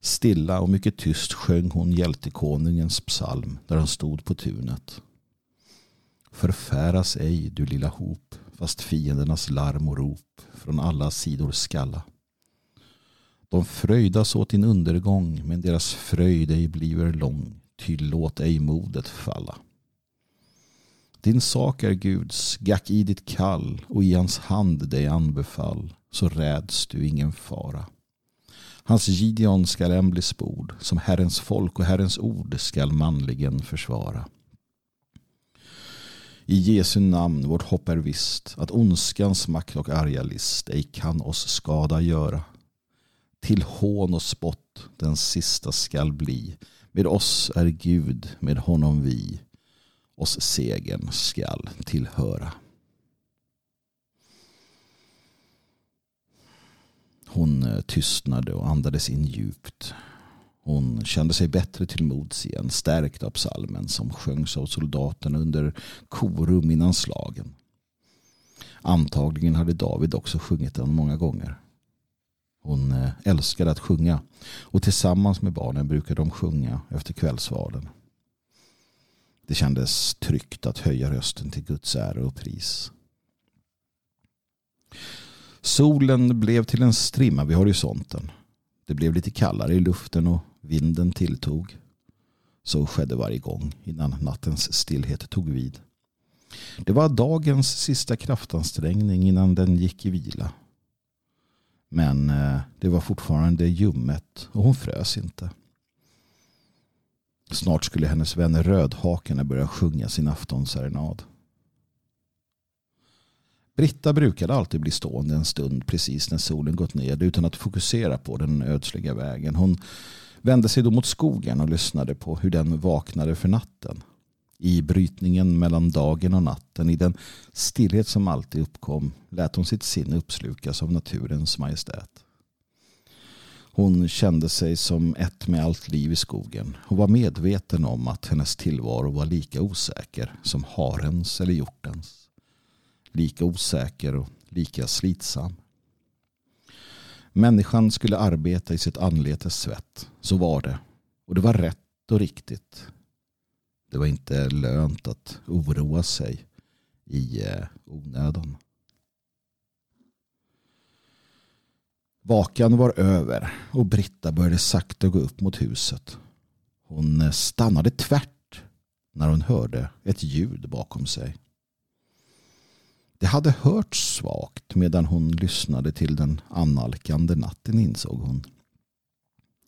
Stilla och mycket tyst sjöng hon hjältekonungens psalm där han stod på tunet. Förfäras ej du lilla hop fast fiendernas larm och rop från alla sidor skalla. De fröjdas åt din undergång men deras fröjd ej bliver lång ty låt ej modet falla. Din sak är Guds, gack i ditt kall och i hans hand dig anbefall, så räds du ingen fara. Hans Gideon skall än bli spord, som Herrens folk och Herrens ord skall manligen försvara. I Jesu namn vårt hopp är visst, att ondskans makt och arga list ej kan oss skada göra. Till hån och spott den sista skall bli, med oss är Gud, med honom vi oss segern skall tillhöra. Hon eh, tystnade och andades in djupt. Hon kände sig bättre till mods igen, stärkt av psalmen som sjöngs av soldaterna under korum innan slagen. Antagligen hade David också sjungit den många gånger. Hon eh, älskade att sjunga och tillsammans med barnen brukade de sjunga efter kvällsvalen. Det kändes tryggt att höja rösten till Guds ära och pris. Solen blev till en strimma vid horisonten. Det blev lite kallare i luften och vinden tilltog. Så skedde varje gång innan nattens stillhet tog vid. Det var dagens sista kraftansträngning innan den gick i vila. Men eh, det var fortfarande ljummet och hon frös inte. Snart skulle hennes vänner Rödhakarna börja sjunga sin aftonserenad. Britta brukade alltid bli stående en stund precis när solen gått ned utan att fokusera på den ödsliga vägen. Hon vände sig då mot skogen och lyssnade på hur den vaknade för natten. I brytningen mellan dagen och natten, i den stillhet som alltid uppkom, lät hon sitt sinne uppslukas av naturens majestät. Hon kände sig som ett med allt liv i skogen och var medveten om att hennes tillvaro var lika osäker som harens eller hjortens. Lika osäker och lika slitsam. Människan skulle arbeta i sitt anletes svett. Så var det. Och det var rätt och riktigt. Det var inte lönt att oroa sig i eh, onödan. Vakan var över och Britta började sakta gå upp mot huset. Hon eh, stannade tvärt när hon hörde ett ljud bakom sig. Det hade hörts svagt medan hon lyssnade till den annalkande natten insåg hon.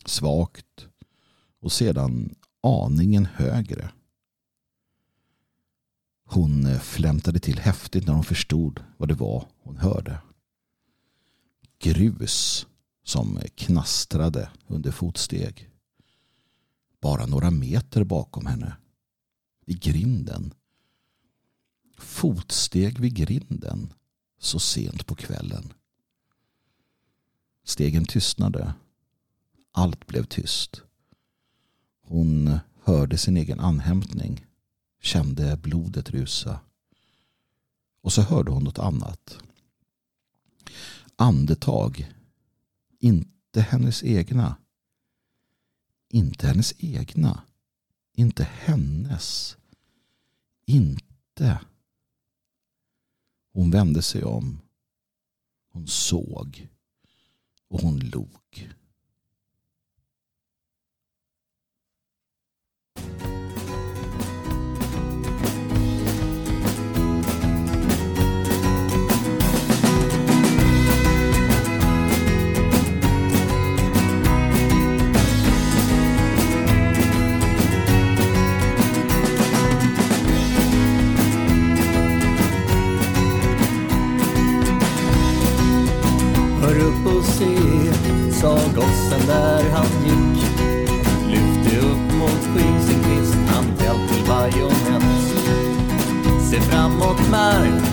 Svagt och sedan aningen högre. Hon eh, flämtade till häftigt när hon förstod vad det var hon hörde grus som knastrade under fotsteg. Bara några meter bakom henne. i grinden. Fotsteg vid grinden så sent på kvällen. Stegen tystnade. Allt blev tyst. Hon hörde sin egen anhämtning, kände blodet rusa. Och så hörde hon något annat. Andetag. Inte hennes egna. Inte hennes egna. Inte hennes. Inte. Hon vände sig om. Hon såg. Och hon log. Sa gossen där han gick. Lyfte upp mot skyn sin kvist, han tält till bajonett. Se framåt Mark,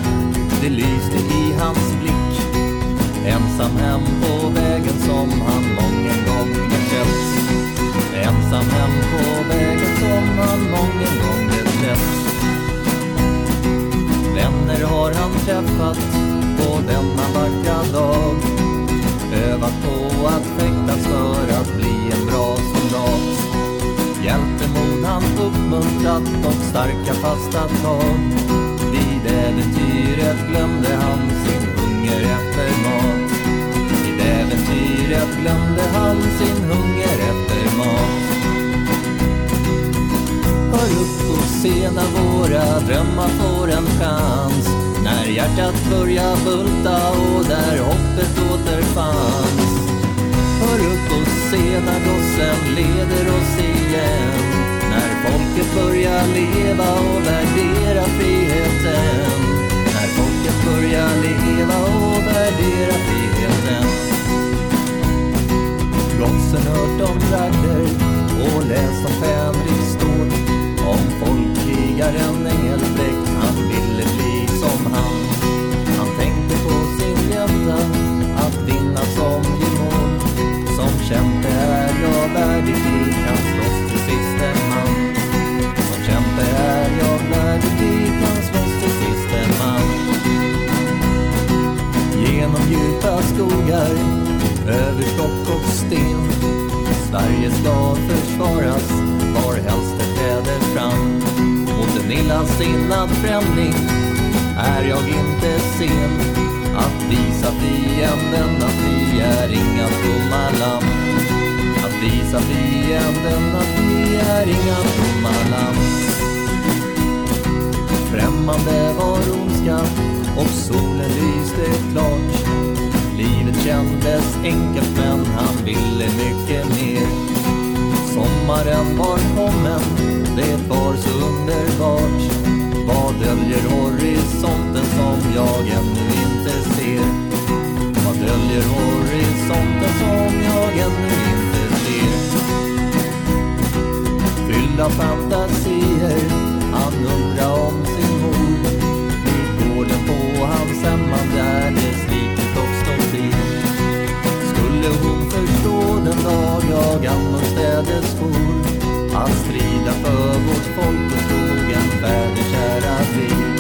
det lyste i hans blick. Ensam hem på vägen som han mången gång beträtt. Ensam hem på vägen som han mången gång beträtt. Vänner har han träffat på denna vackra dag. Övat på att fäktas för att bli en bra soldat. Hjältemod han uppmuntrat och starka fasta tag. Vid äventyret glömde han sin hunger efter mat. Vid äventyret glömde han sin hunger efter mat. Hör upp och se när våra drömmar får en chans. När hjärtat börjar bulta och där hoppet återfanns. Hör upp och se när gossen leder oss igen. När folket börjar leva och värdera friheten. När folket börjar leva och värdera friheten. Gossen hört om trakter och läst om Fänrik stål Om folkkrigaren Engelbrekt, han ville bli som han. Han tänkte på sin hjälta, att vinna som gemål. Som kämpe är jag värdig i, han slåss till sist en man. Som kämpe är jag värdig i, han slåss till sist en man. Genom djupa skogar, över stock och sten. Sverige ska försvaras, var helst det träder fram. Mot en illasinnad främling är jag inte sen att visa fienden att vi är inga tomma lamm. Att visa fienden att vi är inga tomma lamm. Främmande var ondskan och solen lyste klart. Livet kändes enkelt men han ville mycket mer. Sommaren var kommen, det var så underbart. Vad döljer horisonten som jag ännu inte ser? Vad döljer horisonten som jag ännu inte ser? Fylld av fantasier, han undrar om sin mor. Vid gården på hans hemman där det slitit och stått i. Skulle hon förstå den dag jag annorstädes for att strida för vårt folk och tro fäder kära till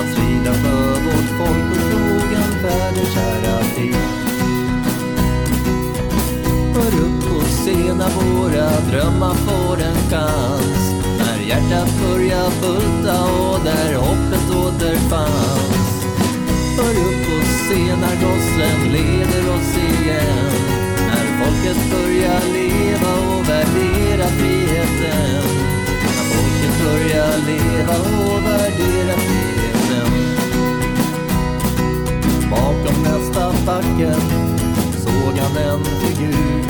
Att strida för vårt folk och tog fäder kära till Hör upp och se när våra drömmar får en chans. När hjärtat börjar bulta och där hoppet återfanns. Hör upp och se när gossen leder oss igen. När folket börjar leva och värdera friheten börja börjar leva och värdera friheten. Bakom nästa backe såg han en figur.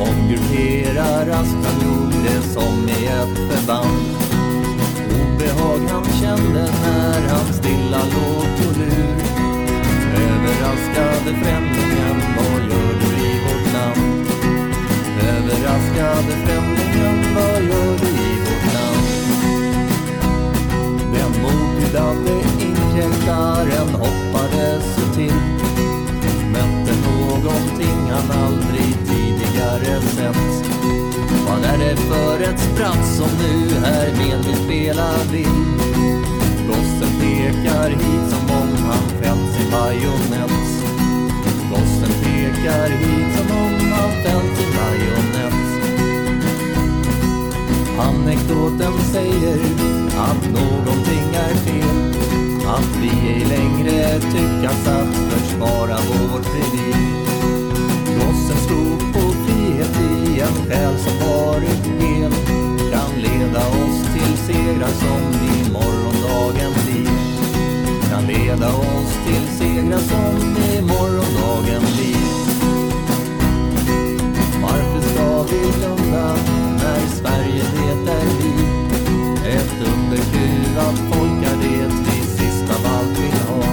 Omgrupperar rast han gjorde som i ett förband. Obehag han kände när han stilla låg på lur. Överraskade främlingen, vad gör du i vårt land? Överraskade främlingen, vad gör du Den det inkräktaren hoppade så till Mötte någonting han aldrig tidigare sett Vad är det för ett spratt som nu här med vi spela vill. Gossen pekar hit som om han fällt i bajonett. Gossen pekar hit som om han fällt i bajonett. Anekdoten säger att någonting är fel. Att vi ej längre tyckas att försvara vår revir. Gossen stod på frihet i en själ som varit hel. Kan leda oss till segrar som i morgondagen blir. Kan leda oss till segrar som i morgondagen blir. Varför ska vi blunda när Sverige det är vi? Ett underkuvat folk är det vi sist av allt vill ha.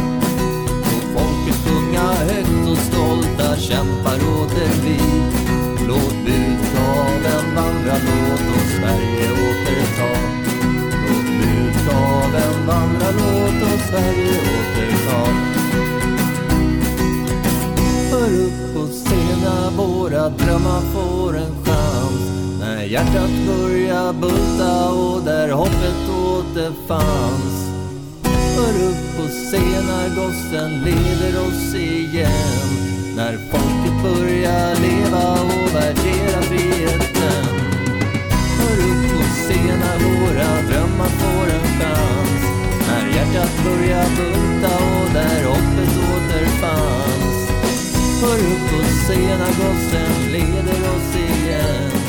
Låt folket sjunga högt och stolta kämpar åter vi. Låt budkaveln vandra, låt oss Sverige återta. Låt budkaveln vandra, låt oss Sverige återta. Hör upp och se när våra drömmar får en chans. När hjärtat börjar bulta och där hoppet återfanns. Hör upp och se när gossen leder oss igen. När folket börjar leva och värdera friheten. Hör upp och se när våra drömmar får en chans. När hjärtat börjar bulta och där hoppet återfanns. Hör upp och se när gossen leder oss igen.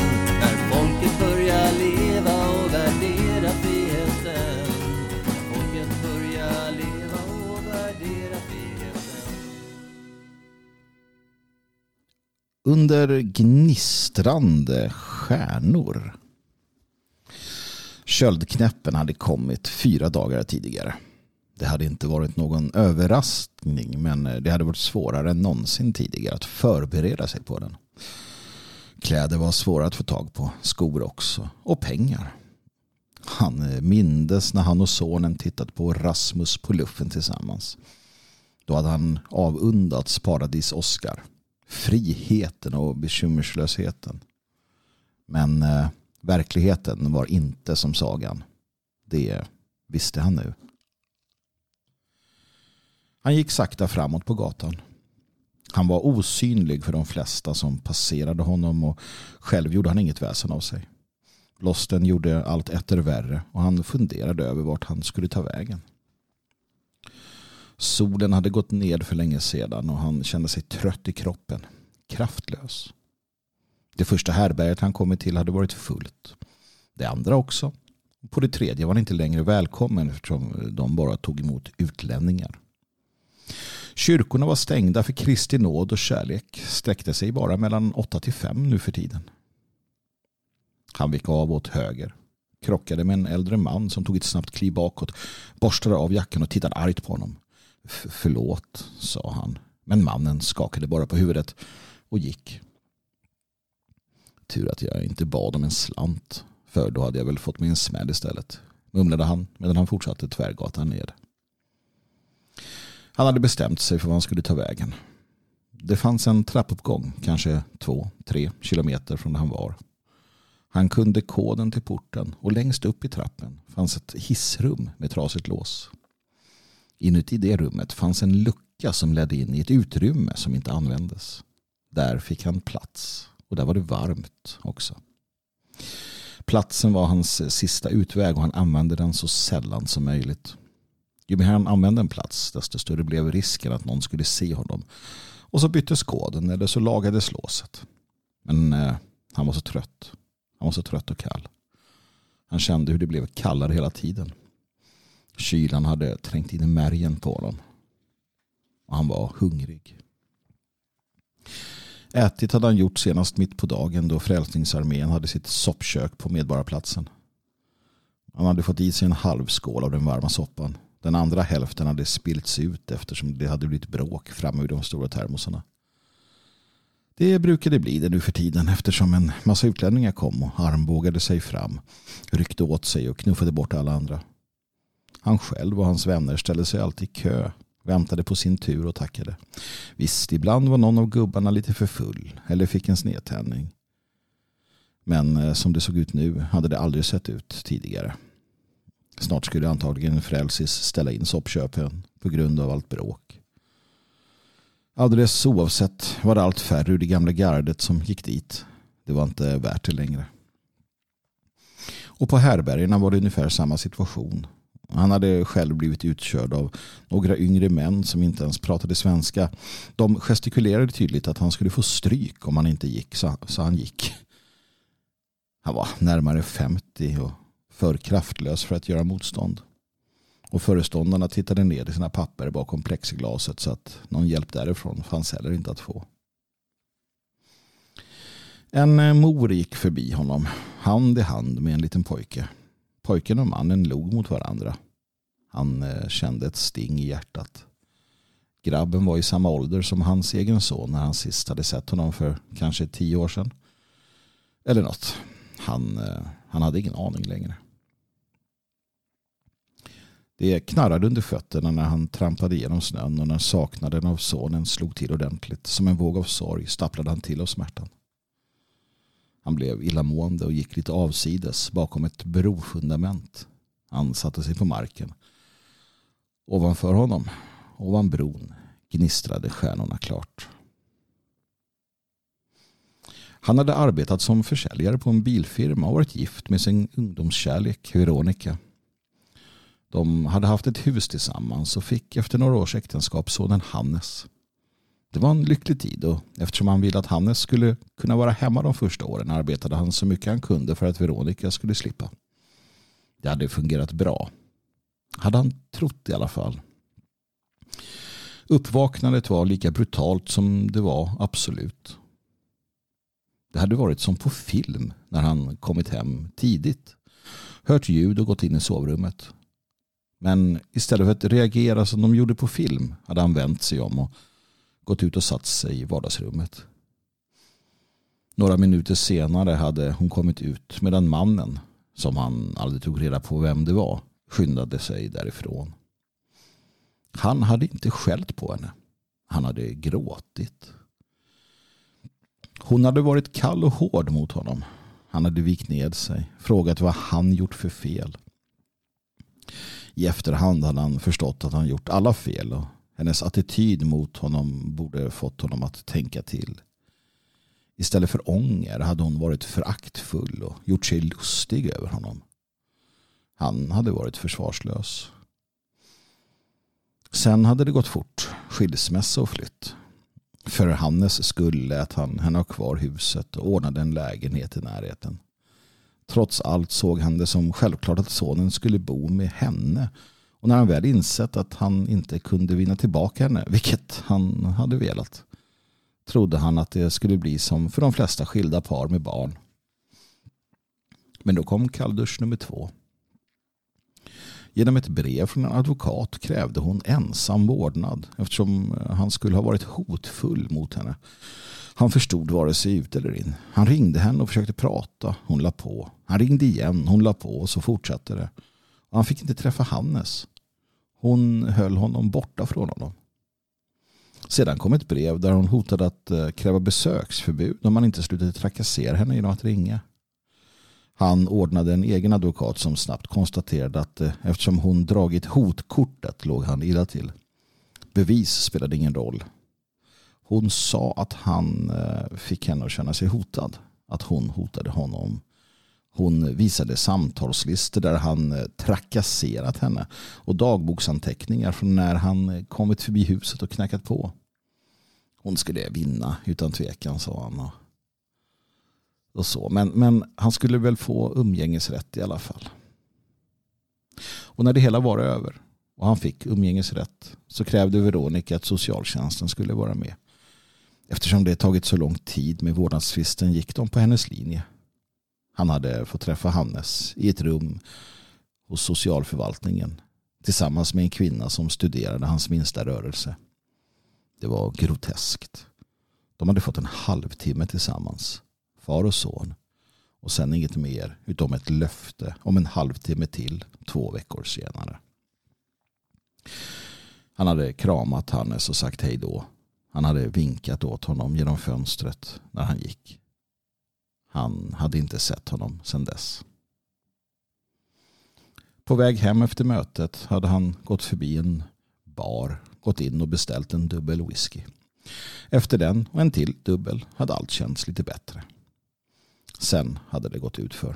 Under gnistrande stjärnor. Köldknäppen hade kommit fyra dagar tidigare. Det hade inte varit någon överraskning men det hade varit svårare än någonsin tidigare att förbereda sig på den. Kläder var svåra att få tag på, skor också och pengar. Han mindes när han och sonen tittat på Rasmus på luffen tillsammans. Då hade han avundats paradis Oscar. Friheten och bekymmerslösheten. Men eh, verkligheten var inte som sagan. Det visste han nu. Han gick sakta framåt på gatan. Han var osynlig för de flesta som passerade honom och själv gjorde han inget väsen av sig. Losten gjorde allt etter värre och han funderade över vart han skulle ta vägen. Solen hade gått ned för länge sedan och han kände sig trött i kroppen. Kraftlös. Det första härberget han kommit till hade varit fullt. Det andra också. På det tredje var han inte längre välkommen eftersom de bara tog emot utlänningar. Kyrkorna var stängda för Kristi nåd och kärlek sträckte sig bara mellan 8 till 5 nu för tiden. Han vek av åt höger. Krockade med en äldre man som tog ett snabbt kliv bakåt. Borstade av jackan och tittade argt på honom. Förlåt, sa han. Men mannen skakade bara på huvudet och gick. Tur att jag inte bad om en slant. För då hade jag väl fått mig en smäll istället. Mumlade han medan han fortsatte tvärgatan ned. Han hade bestämt sig för var han skulle ta vägen. Det fanns en trappuppgång, kanske två, tre kilometer från där han var. Han kunde koden till porten och längst upp i trappen fanns ett hissrum med trasigt lås. Inuti det rummet fanns en lucka som ledde in i ett utrymme som inte användes. Där fick han plats och där var det varmt också. Platsen var hans sista utväg och han använde den så sällan som möjligt. Ju mer han använde en plats desto större blev risken att någon skulle se honom. Och så byttes koden eller så lagades låset. Men eh, han var så trött. Han var så trött och kall. Han kände hur det blev kallare hela tiden. Kylan hade trängt in i märgen på honom. Och han var hungrig. Ätit hade han gjort senast mitt på dagen då Frälsningsarmén hade sitt soppkök på Medborgarplatsen. Han hade fått i sig en halv skål av den varma soppan. Den andra hälften hade spillts ut eftersom det hade blivit bråk framme vid de stora termosarna. Det brukade bli det nu för tiden eftersom en massa utlänningar kom och armbågade sig fram, ryckte åt sig och knuffade bort alla andra. Han själv och hans vänner ställde sig alltid i kö, väntade på sin tur och tackade. Visst, ibland var någon av gubbarna lite för full eller fick en snedtändning. Men eh, som det såg ut nu hade det aldrig sett ut tidigare. Snart skulle antagligen Frälsis ställa in soppköpen på grund av allt bråk. Alldeles oavsett var det allt färre ur det gamla gardet som gick dit. Det var inte värt det längre. Och på härbergena var det ungefär samma situation. Han hade själv blivit utkörd av några yngre män som inte ens pratade svenska. De gestikulerade tydligt att han skulle få stryk om han inte gick, så, han gick. Han var närmare 50 och för kraftlös för att göra motstånd. Och föreståndarna tittade ner i sina papper bakom plexiglaset så att någon hjälp därifrån fanns heller inte att få. En eh, mor gick förbi honom, hand i hand med en liten pojke. Pojken och mannen log mot varandra. Han eh, kände ett sting i hjärtat. Grabben var i samma ålder som hans egen son när han sist hade sett honom för kanske tio år sedan. Eller något. Han, eh, han hade ingen aning längre. Det knarrade under fötterna när han trampade igenom snön och när saknaden av sonen slog till ordentligt. Som en våg av sorg stapplade han till av smärtan. Han blev illamående och gick lite avsides bakom ett brofundament. Han satte sig på marken. Ovanför honom, ovan bron, gnistrade stjärnorna klart. Han hade arbetat som försäljare på en bilfirma och varit gift med sin ungdomskärlek Veronica. De hade haft ett hus tillsammans och fick efter några års äktenskap sonen Hannes. Det var en lycklig tid och eftersom han ville att Hannes skulle kunna vara hemma de första åren arbetade han så mycket han kunde för att Veronica skulle slippa. Det hade fungerat bra. Hade han trott i alla fall. Uppvaknandet var lika brutalt som det var absolut. Det hade varit som på film när han kommit hem tidigt. Hört ljud och gått in i sovrummet. Men istället för att reagera som de gjorde på film hade han vänt sig om och gått ut och satt sig i vardagsrummet. Några minuter senare hade hon kommit ut medan mannen, som han aldrig tog reda på vem det var, skyndade sig därifrån. Han hade inte skällt på henne. Han hade gråtit. Hon hade varit kall och hård mot honom. Han hade vikt ned sig, frågat vad han gjort för fel. I efterhand hade han förstått att han gjort alla fel och hennes attityd mot honom borde fått honom att tänka till. Istället för ånger hade hon varit föraktfull och gjort sig lustig över honom. Han hade varit försvarslös. Sen hade det gått fort. Skilsmässa och flytt. För Hannes skull lät han henne ha kvar huset och ordnade en lägenhet i närheten. Trots allt såg han det som självklart att sonen skulle bo med henne. Och när han väl insett att han inte kunde vinna tillbaka henne, vilket han hade velat, trodde han att det skulle bli som för de flesta skilda par med barn. Men då kom kalldusch nummer två. Genom ett brev från en advokat krävde hon ensam vårdnad eftersom han skulle ha varit hotfull mot henne. Han förstod vare sig ut eller in. Han ringde henne och försökte prata. Hon la på. Han ringde igen. Hon la på och så fortsatte det. Och han fick inte träffa Hannes. Hon höll honom borta från honom. Sedan kom ett brev där hon hotade att eh, kräva besöksförbud om man inte slutade trakassera henne genom att ringa. Han ordnade en egen advokat som snabbt konstaterade att eh, eftersom hon dragit hotkortet låg han illa till. Bevis spelade ingen roll. Hon sa att han eh, fick henne att känna sig hotad. Att hon hotade honom. Hon visade samtalslistor där han eh, trakasserat henne och dagboksanteckningar från när han eh, kommit förbi huset och knackat på. Hon skulle vinna utan tvekan sa han. Och så. Men, men han skulle väl få umgängesrätt i alla fall. Och när det hela var över och han fick umgängesrätt så krävde Veronica att socialtjänsten skulle vara med. Eftersom det tagit så lång tid med vårdnadstvisten gick de på hennes linje. Han hade fått träffa Hannes i ett rum hos socialförvaltningen tillsammans med en kvinna som studerade hans minsta rörelse. Det var groteskt. De hade fått en halvtimme tillsammans, far och son. Och sen inget mer utom ett löfte om en halvtimme till två veckor senare. Han hade kramat Hannes och sagt hej då han hade vinkat åt honom genom fönstret när han gick. Han hade inte sett honom sedan dess. På väg hem efter mötet hade han gått förbi en bar, gått in och beställt en dubbel whisky. Efter den och en till dubbel hade allt känts lite bättre. Sen hade det gått ut för.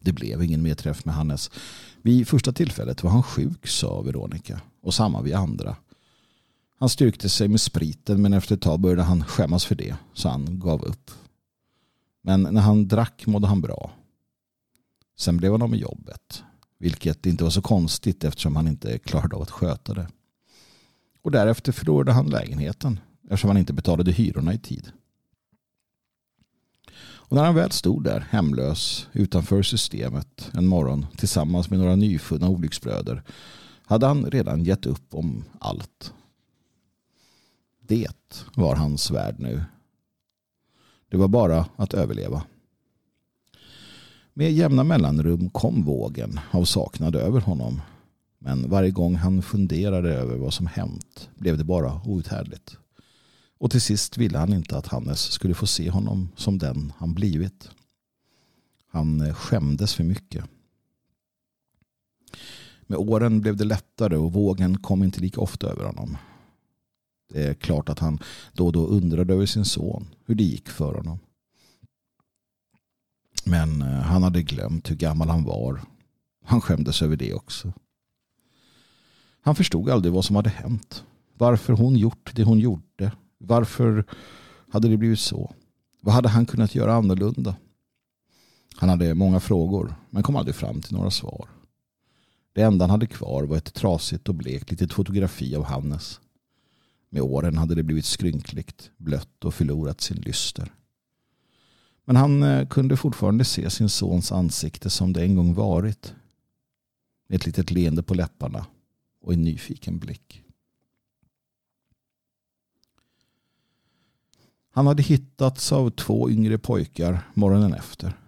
Det blev ingen mer träff med Hannes. Vid första tillfället var han sjuk, sa Veronica. Och samma vid andra. Han styrkte sig med spriten men efter ett tag började han skämmas för det. Så han gav upp. Men när han drack mådde han bra. Sen blev han av med jobbet. Vilket inte var så konstigt eftersom han inte klarade av att sköta det. Och därefter förlorade han lägenheten eftersom han inte betalade hyrorna i tid. Och när han väl stod där hemlös utanför systemet en morgon tillsammans med några nyfunna olycksbröder hade han redan gett upp om allt. Det var hans värld nu. Det var bara att överleva. Med jämna mellanrum kom vågen av saknad över honom. Men varje gång han funderade över vad som hänt blev det bara outhärdligt. Och till sist ville han inte att Hannes skulle få se honom som den han blivit. Han skämdes för mycket. Med åren blev det lättare och vågen kom inte lika ofta över honom. Det är klart att han då och då undrade över sin son, hur det gick för honom. Men eh, han hade glömt hur gammal han var. Han skämdes över det också. Han förstod aldrig vad som hade hänt. Varför hon gjort det hon gjorde. Varför hade det blivit så? Vad hade han kunnat göra annorlunda? Han hade många frågor men kom aldrig fram till några svar. Det enda han hade kvar var ett trasigt och blekt litet fotografi av Hannes. Med åren hade det blivit skrynkligt, blött och förlorat sin lyster. Men han eh, kunde fortfarande se sin sons ansikte som det en gång varit. Med Ett litet leende på läpparna och en nyfiken blick. Han hade hittats av två yngre pojkar morgonen efter.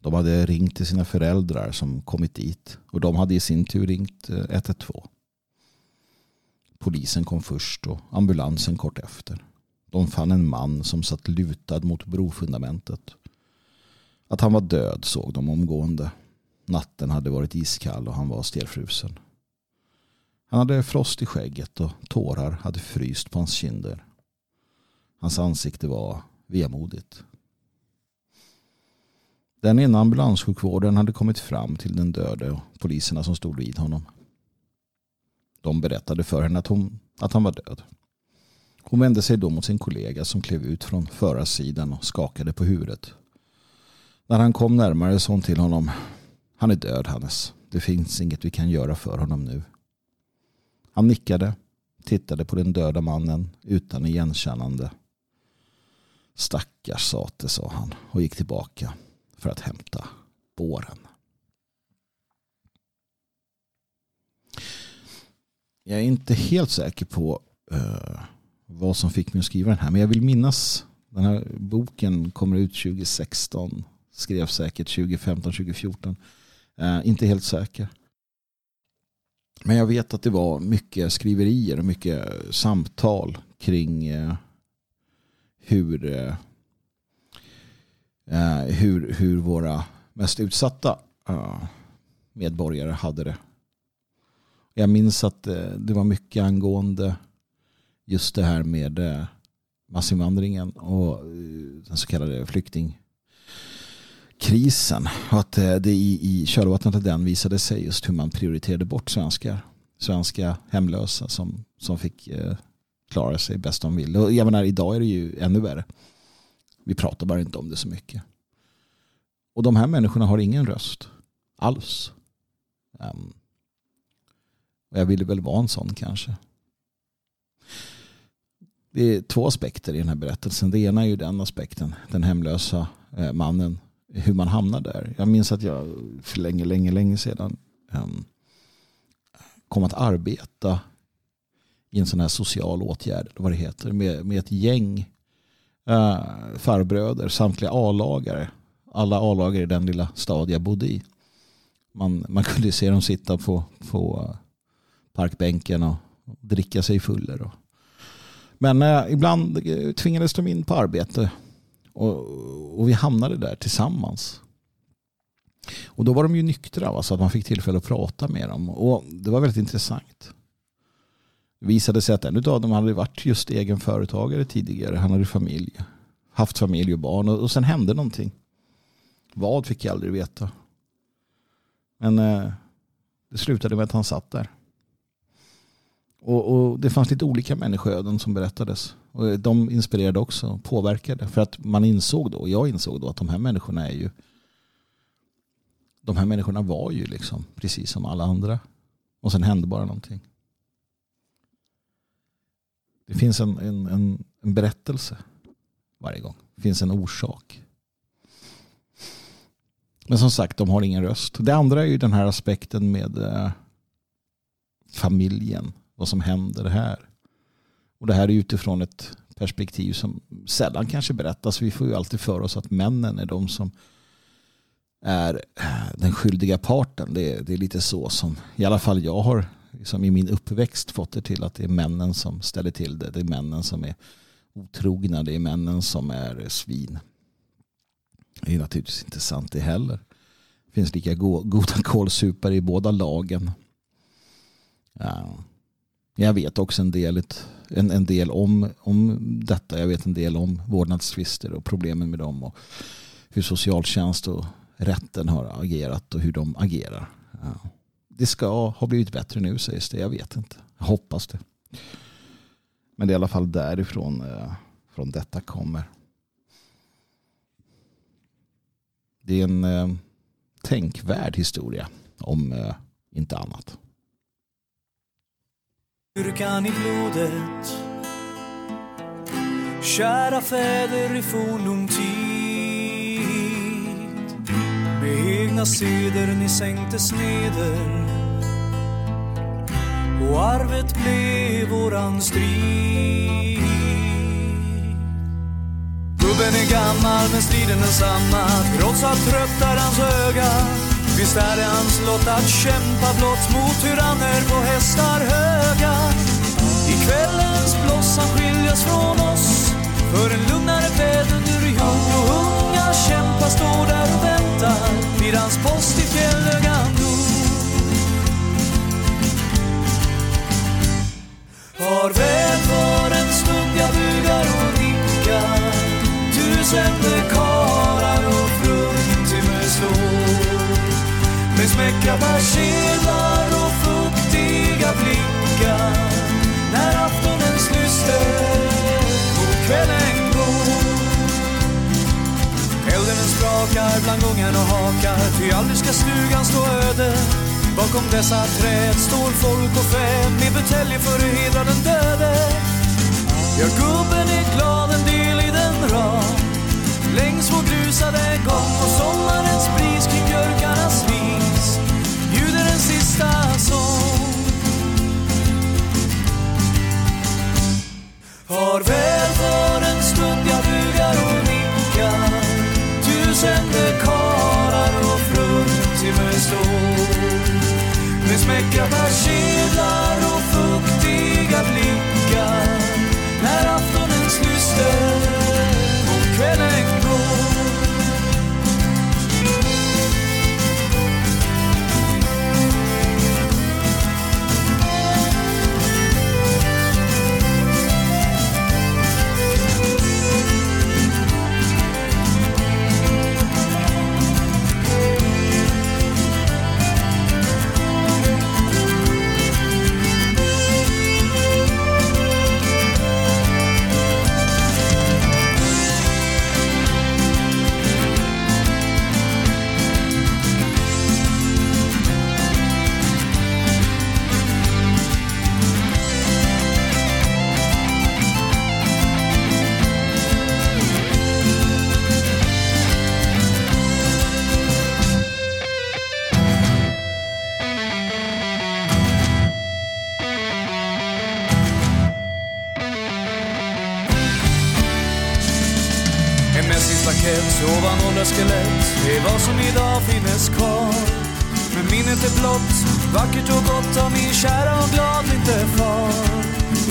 De hade ringt till sina föräldrar som kommit dit och de hade i sin tur ringt eh, 112. Polisen kom först och ambulansen kort efter. De fann en man som satt lutad mot brofundamentet. Att han var död såg de omgående. Natten hade varit iskall och han var stelfrusen. Han hade frost i skägget och tårar hade fryst på hans kinder. Hans ansikte var vemodigt. Den ena ambulanssjukvården hade kommit fram till den döde och poliserna som stod vid honom. De berättade för henne att, hon, att han var död. Hon vände sig då mot sin kollega som klev ut från förarsidan och skakade på huvudet. När han kom närmare sa hon till honom Han är död Hannes. Det finns inget vi kan göra för honom nu. Han nickade, tittade på den döda mannen utan igenkännande. Stackars sate, sa han och gick tillbaka för att hämta båren. Jag är inte helt säker på uh, vad som fick mig att skriva den här. Men jag vill minnas den här boken kommer ut 2016. Skrev säkert 2015, 2014. Uh, inte helt säker. Men jag vet att det var mycket skriverier och mycket samtal kring uh, hur, uh, hur, hur våra mest utsatta medborgare hade det jag minns att eh, det var mycket angående just det här med eh, massinvandringen och eh, den så kallade flyktingkrisen. Och att det i, i kölvattnet av den visade sig just hur man prioriterade bort svenskar. Svenska hemlösa som, som fick klara sig bäst de ville. Och jag menar, idag är det ju ännu värre. Vi pratar bara inte om det så mycket. Och de här människorna har ingen röst alls. Um, och jag ville väl vara en sån kanske. Det är två aspekter i den här berättelsen. Det ena är ju den aspekten, den hemlösa eh, mannen, hur man hamnar där. Jag minns att jag för länge, länge, länge sedan ehm, kom att arbeta i en sån här social åtgärd, vad det heter, med, med ett gäng eh, farbröder, samtliga A-lagare. Alla A-lagare i den lilla stad jag bodde i. Man, man kunde se dem sitta på, på parkbänken och dricka sig fuller. Men eh, ibland tvingades de in på arbete. Och, och vi hamnade där tillsammans. Och då var de ju nyktra va? så att man fick tillfälle att prata med dem. Och det var väldigt intressant. Det visade sig att en av dem hade varit just egen företagare tidigare. Han hade familj. Haft familj och barn. Och, och sen hände någonting. Vad fick jag aldrig veta. Men eh, det slutade med att han satt där. Och, och, det fanns lite olika människoöden som berättades. Och de inspirerade också och påverkade. För att man insåg då, och jag insåg då att de här människorna är ju de här människorna var ju liksom precis som alla andra. Och sen hände bara någonting. Det finns en, en, en, en berättelse varje gång. Det finns en orsak. Men som sagt, de har ingen röst. Det andra är ju den här aspekten med eh, familjen. Vad som händer här. Och det här är utifrån ett perspektiv som sällan kanske berättas. Vi får ju alltid för oss att männen är de som är eh, den skyldiga parten. Det är, det är lite så som i alla fall jag har liksom i min uppväxt fått det till att det är männen som ställer till det. Det är männen som är otrogna. Det är männen som är svin. Det är naturligtvis inte sant det heller. Det finns lika goda kålsupare i båda lagen. Ja. Jag vet också en del, en, en del om, om detta. Jag vet en del om vårdnadstvister och problemen med dem. Och hur socialtjänst och rätten har agerat och hur de agerar. Ja. Det ska ha blivit bättre nu sägs det. Jag vet inte. Jag hoppas det. Men det är i alla fall därifrån eh, från detta kommer. Det är en eh, tänkvärd historia om eh, inte annat. Kyrkan i blodet. Kära fäder i fornlom tid. Med egna seder ni sänktes neder och arvet blev våran strid. Gubben är gammal men striden är samma. Trots allt trött är hans öga. Visst är det hans lott att kämpa blott mot tyranner på hästar höga? I kvällens bloss han skiljas från oss för en lugnare bädd under jord och unga kämpar står där och väntar vid hans post i fjällögan Farväl för en stund jag bugar och nickar? Tusende karar Med persedlar och fuktiga blickar När aftonens lyster och kvällen går. Elden sprakar bland gungan och hakar Ty aldrig ska stugan stå öde. Bakom dessa träd står folk och fä med buteljer för att hedra den döde. Ja, gubben är glad en del i den ram. Längs vår grusade gång och sommarens bris kring björkarnas Farväl för Sovan skelett, det är vad som idag finnes kvar. Men minnet är blott, vackert och gott av min kära och glad lite far.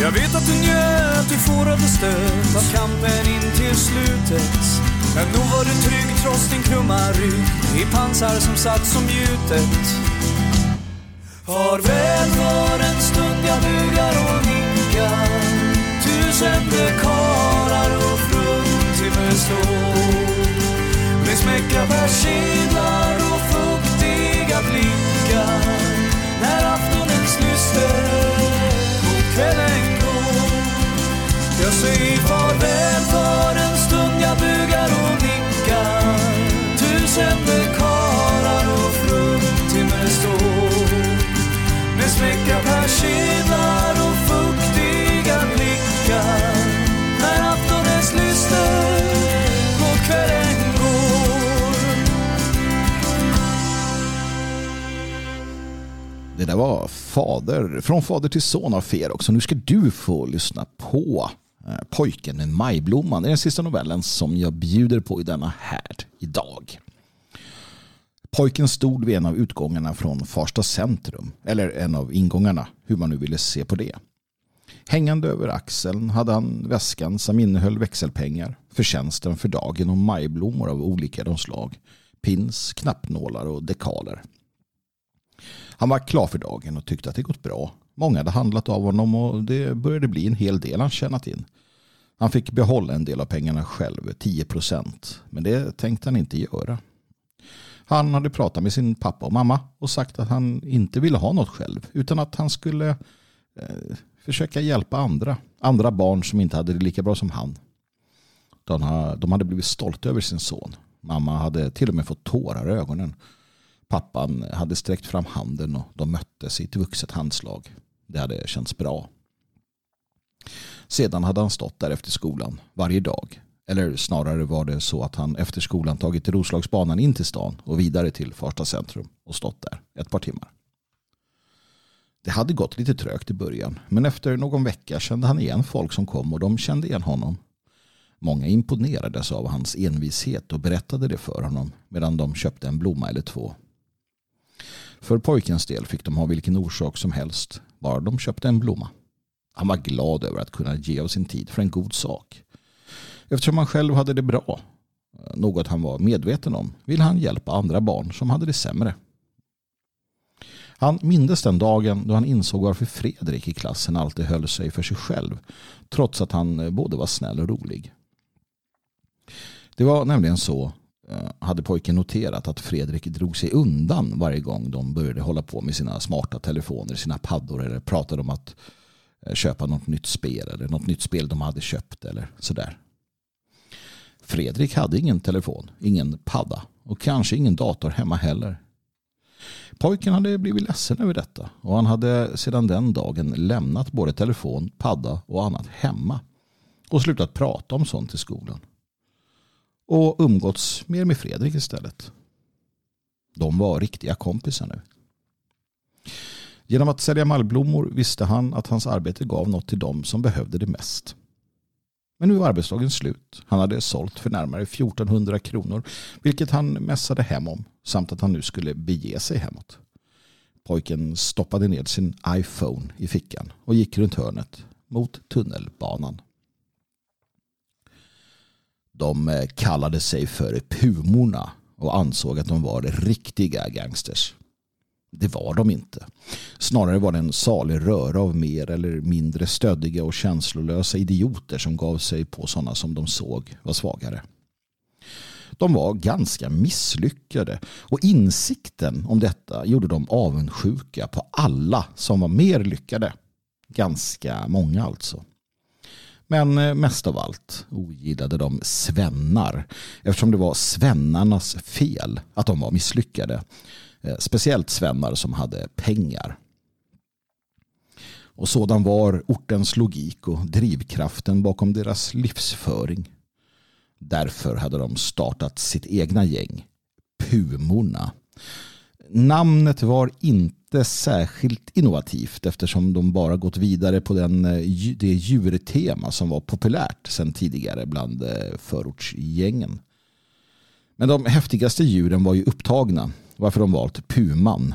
Jag vet att du njöt, du forade stöt av kampen in till slutet. Men nog var du trygg trots din krumma rygg i pansar som satt som gjutet. Farväl för en stund jag bugar och vinkar. Tusen dekarar och fruntimmer står. Med smäckra persedlar och fuktiga blickar. När aftonens lyster mot kvällen går. Jag säger farväl för en stund jag bugar och nickar. Tusen karlar och fruntimmer står. Med smäckra persedlar Det där var fader, från fader till son av Fer också. Nu ska du få lyssna på eh, Pojken med majblomman. Det är den sista novellen som jag bjuder på i denna härd idag. Pojken stod vid en av utgångarna från Farsta centrum, eller en av ingångarna, hur man nu ville se på det. Hängande över axeln hade han väskan som innehöll växelpengar, förtjänsten för dagen och majblommor av olika de slag, pins, knappnålar och dekaler. Han var klar för dagen och tyckte att det gått bra. Många hade handlat av honom och det började bli en hel del han tjänat in. Han fick behålla en del av pengarna själv, 10 procent, men det tänkte han inte göra. Han hade pratat med sin pappa och mamma och sagt att han inte ville ha något själv utan att han skulle eh, försöka hjälpa andra. Andra barn som inte hade det lika bra som han. De, de hade blivit stolta över sin son. Mamma hade till och med fått tårar i ögonen. Pappan hade sträckt fram handen och de möttes i ett vuxet handslag. Det hade känts bra. Sedan hade han stått där efter skolan varje dag eller snarare var det så att han efter skolan tagit Roslagsbanan in till stan och vidare till Farsta centrum och stått där ett par timmar. Det hade gått lite trögt i början men efter någon vecka kände han igen folk som kom och de kände igen honom. Många imponerades av hans envishet och berättade det för honom medan de köpte en blomma eller två. För pojkens del fick de ha vilken orsak som helst, bara de köpte en blomma. Han var glad över att kunna ge av sin tid för en god sak. Eftersom han själv hade det bra, något han var medveten om, ville han hjälpa andra barn som hade det sämre. Han mindes den dagen då han insåg varför Fredrik i klassen alltid höll sig för sig själv, trots att han både var snäll och rolig. Det var nämligen så, Eh, hade pojken noterat, att Fredrik drog sig undan varje gång de började hålla på med sina smarta telefoner, sina paddor eller pratade om att eh, köpa något nytt spel eller något nytt spel de hade köpt eller sådär. Fredrik hade ingen telefon, ingen padda och kanske ingen dator hemma heller. Pojken hade blivit ledsen över detta och han hade sedan den dagen lämnat både telefon, padda och annat hemma och slutat prata om sånt i skolan. Och umgåtts mer med Fredrik istället. De var riktiga kompisar nu. Genom att sälja mallblommor visste han att hans arbete gav något till dem som behövde det mest. Men nu var arbetsdagen slut. Han hade sålt för närmare 1400 kronor, vilket han mässade hem om, samt att han nu skulle bege sig hemåt. Pojken stoppade ned sin iPhone i fickan och gick runt hörnet mot tunnelbanan. De eh, kallade sig för Pumorna och ansåg att de var riktiga gangsters. Det var de inte. Snarare var det en salig röra av mer eller mindre stöddiga och känslolösa idioter som gav sig på sådana som de såg var svagare. De var ganska misslyckade och insikten om detta gjorde dem avundsjuka på alla som var mer lyckade. Ganska många alltså. Men eh, mest av allt ogillade de svennar eftersom det var svennarnas fel att de var misslyckade eh, speciellt svennar som hade pengar. Och sådan var ortens logik och drivkraften bakom deras livsföring. Därför hade de startat sitt egna gäng, Pumorna. Namnet var inte särskilt innovativt eftersom de bara gått vidare på den, eh, det djurtema som var populärt sedan tidigare bland eh, förortsgängen. Men de häftigaste djuren var ju upptagna varför de valt puman.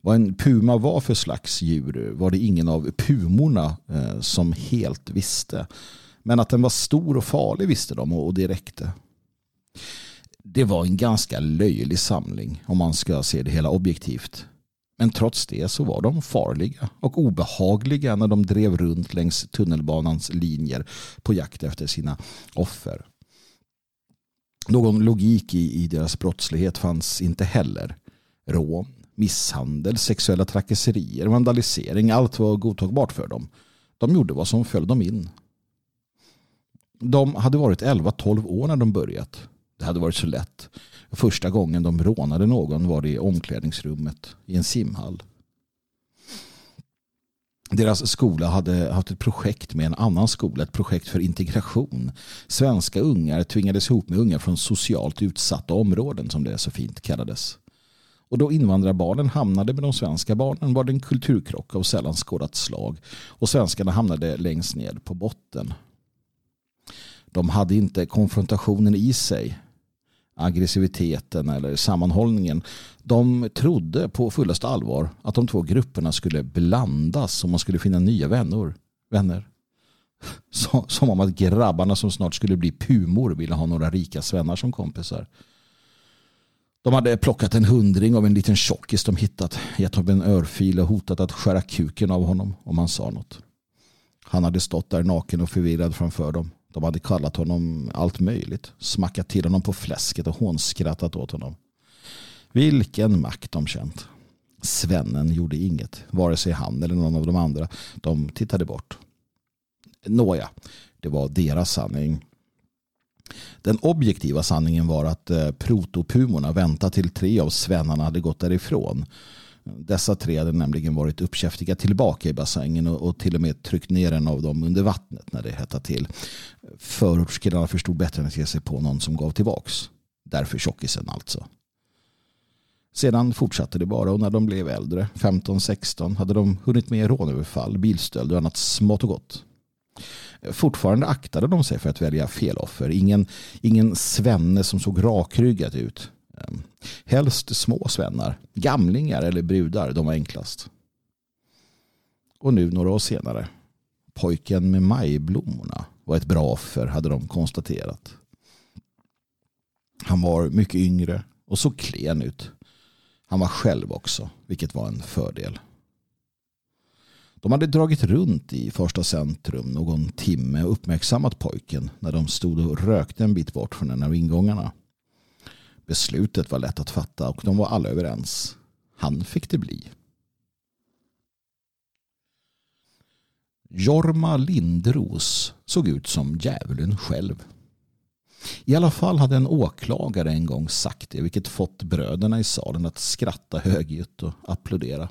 Vad en puma var för slags djur var det ingen av pumorna eh, som helt visste. Men att den var stor och farlig visste de och det räckte. Det var en ganska löjlig samling om man ska se det hela objektivt. Men trots det så var de farliga och obehagliga när de drev runt längs tunnelbanans linjer på jakt efter sina offer. Någon logik i, i deras brottslighet fanns inte heller. Rån, misshandel, sexuella trakasserier, vandalisering, allt var godtagbart för dem. De gjorde vad som föll dem in. De hade varit 11-12 år när de börjat. Det hade varit så lätt. Första gången de rånade någon var det i omklädningsrummet i en simhall. Deras skola hade haft ett projekt med en annan skola, ett projekt för integration. Svenska ungar tvingades ihop med ungar från socialt utsatta områden som det så fint kallades. Och då invandrarbarnen hamnade med de svenska barnen var det en kulturkrock av sällan skådat slag och svenskarna hamnade längst ned på botten. De hade inte konfrontationen i sig aggressiviteten eller sammanhållningen. De trodde på fullaste allvar att de två grupperna skulle blandas och man skulle finna nya vänner. vänner. Som om att grabbarna som snart skulle bli pumor ville ha några rika svennar som kompisar. De hade plockat en hundring av en liten tjockis de hittat, gett honom en örfil och hotat att skära kuken av honom om han sa något. Han hade stått där naken och förvirrad framför dem. De hade kallat honom allt möjligt. Smackat till honom på fläsket och hånskrattat åt honom. Vilken makt de känt. Svennen gjorde inget. Vare sig han eller någon av de andra. De tittade bort. Nåja, det var deras sanning. Den objektiva sanningen var att eh, protopumorna väntade till tre av svennarna hade gått därifrån. Dessa tre hade nämligen varit uppkäftiga tillbaka i bassängen och, och, till och med tryckt ner en av dem under vattnet när det hettade till. Förortskillarna förstod bättre än att ge sig på någon som gav tillbaks. Därför tjockisen alltså. Sedan fortsatte det bara och när de blev äldre, 15-16, hade de hunnit med rånöverfall, bilstöld och annat smått och gott. Fortfarande aktade de sig för att välja fel offer. Ingen, ingen svenne som såg rakryggad ut. Ehm, helst små svennar, gamlingar eller brudar, de var enklast. Och nu några år senare, pojken med majblommorna var ett bra offer hade de konstaterat. Han var mycket yngre och såg klen ut. Han var själv också, vilket var en fördel. De hade dragit runt i första centrum någon timme och uppmärksammat pojken när de stod och rökte en bit bort från en av ingångarna. Beslutet var lätt att fatta och de var alla överens. Han fick det bli. Jorma Lindros såg ut som djävulen själv. I alla fall hade en åklagare en gång sagt det vilket fått bröderna i salen att skratta högljutt och applådera.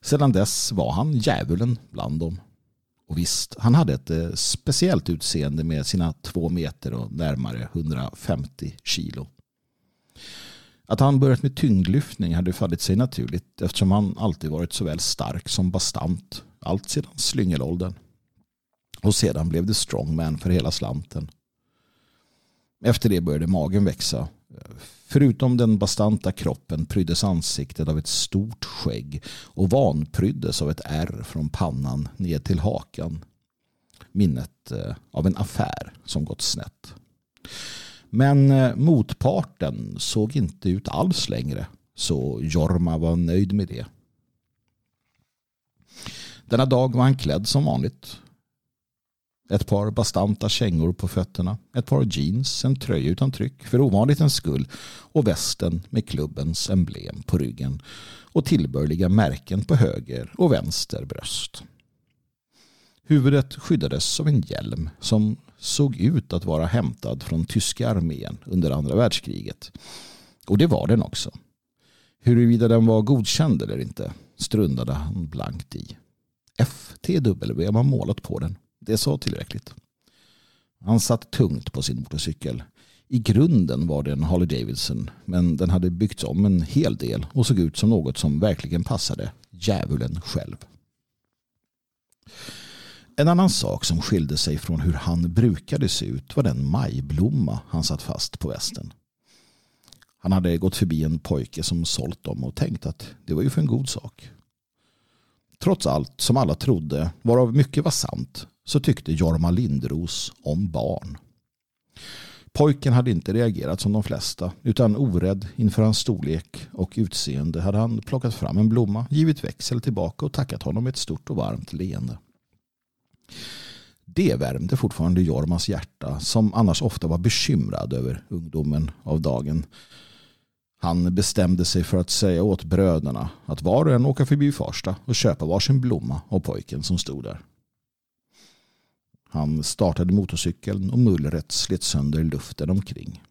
Sedan dess var han djävulen bland dem. Och visst, han hade ett eh, speciellt utseende med sina två meter och närmare 150 kilo. Att han börjat med tyngdlyftning hade fallit sig naturligt eftersom han alltid varit såväl stark som bastant. Allt sedan slyngelåldern. Och sedan blev det strongman för hela slanten. Efter det började magen växa. Eh, Förutom den bastanta kroppen pryddes ansiktet av ett stort skägg och vanpryddes av ett ärr från pannan ned till hakan. Minnet eh, av en affär som gått snett. Men eh, motparten såg inte ut alls längre så Jorma var nöjd med det. Denna dag var han klädd som vanligt ett par bastanta kängor på fötterna, ett par jeans, en tröja utan tryck för ovanlighetens skull och västen med klubbens emblem på ryggen och tillbörliga märken på höger och vänster bröst. Huvudet skyddades av en hjälm som såg ut att vara hämtad från tyska armén under andra världskriget. Och det var den också. Huruvida den var godkänd eller inte struntade han blankt i. FTW var målat på den. Det sa tillräckligt. Han satt tungt på sin motorcykel. I grunden var det en Harley Davidson men den hade byggts om en hel del och såg ut som något som verkligen passade djävulen själv. En annan sak som skilde sig från hur han brukade se ut var den majblomma han satt fast på västen. Han hade gått förbi en pojke som sålt dem och tänkt att det var ju för en god sak. Trots allt som alla trodde, varav mycket var sant, så tyckte Jorma Lindros om barn. Pojken hade inte reagerat som de flesta utan orädd inför hans storlek och utseende hade han plockat fram en blomma, givit växel tillbaka och tackat honom med ett stort och varmt leende. Det värmde fortfarande Jormas hjärta som annars ofta var bekymrad över ungdomen av dagen. Han bestämde sig för att säga åt bröderna att var och en åka förbi Farsta och köpa varsin blomma av pojken som stod där. Han startade motorcykeln och mullret slet sönder luften omkring.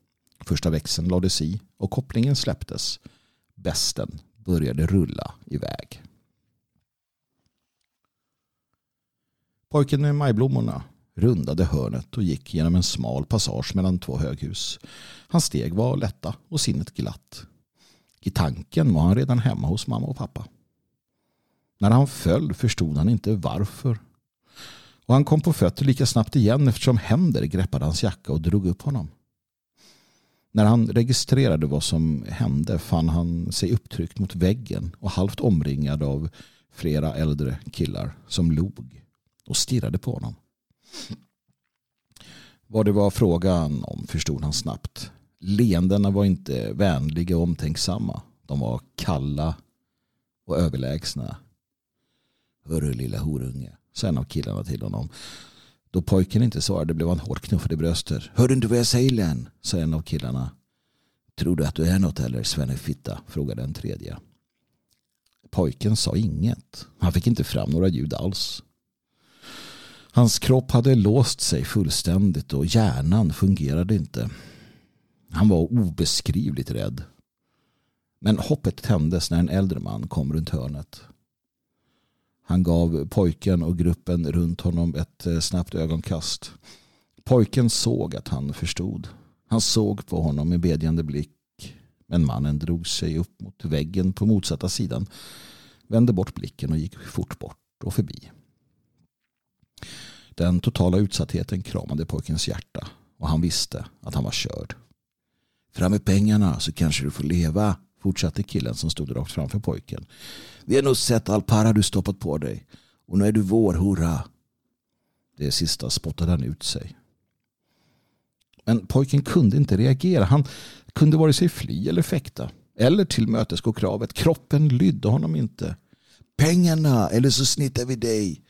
Första växeln lades i och kopplingen släpptes. Bästen började rulla iväg. Pojken med majblommorna rundade hörnet och gick genom en smal passage mellan två höghus. Hans steg var lätta och sinnet glatt. I tanken var han redan hemma hos mamma och pappa. När han föll förstod han inte varför. Och han kom på fötter lika snabbt igen eftersom händer greppade hans jacka och drog upp honom. När han registrerade vad som hände fann han sig upptryckt mot väggen och halvt omringad av flera äldre killar som log och stirrade på honom. Vad det var frågan om förstod han snabbt. Leendena var inte vänliga och omtänksamma. De var kalla och överlägsna. Hörru lilla horunge, sa en av killarna till honom. Då pojken inte svarade blev han hårt knuffad i bröstet. Hör du inte vad jag säger Len? sa en av killarna. Tror du att du är något eller Svenne Fitta? frågade den tredje. Pojken sa inget. Han fick inte fram några ljud alls. Hans kropp hade låst sig fullständigt och hjärnan fungerade inte. Han var obeskrivligt rädd. Men hoppet tändes när en äldre man kom runt hörnet. Han gav pojken och gruppen runt honom ett eh, snabbt ögonkast. Pojken såg att han förstod. Han såg på honom med bedjande blick. Men mannen drog sig upp mot väggen på motsatta sidan, vände bort blicken och gick fort bort och förbi. Den totala utsattheten kramade pojkens hjärta och han visste att han var körd. Fram med pengarna så kanske du får leva, fortsatte killen som stod rakt framför pojken. Vi har nog sett all para du stoppat på dig och nu är du vår, hurra. Det sista spottade han ut sig. Men pojken kunde inte reagera. Han kunde vare sig fly eller fäkta. Eller tillmötesgå kravet. Kroppen lydde honom inte. Pengarna eller så snittar vi dig.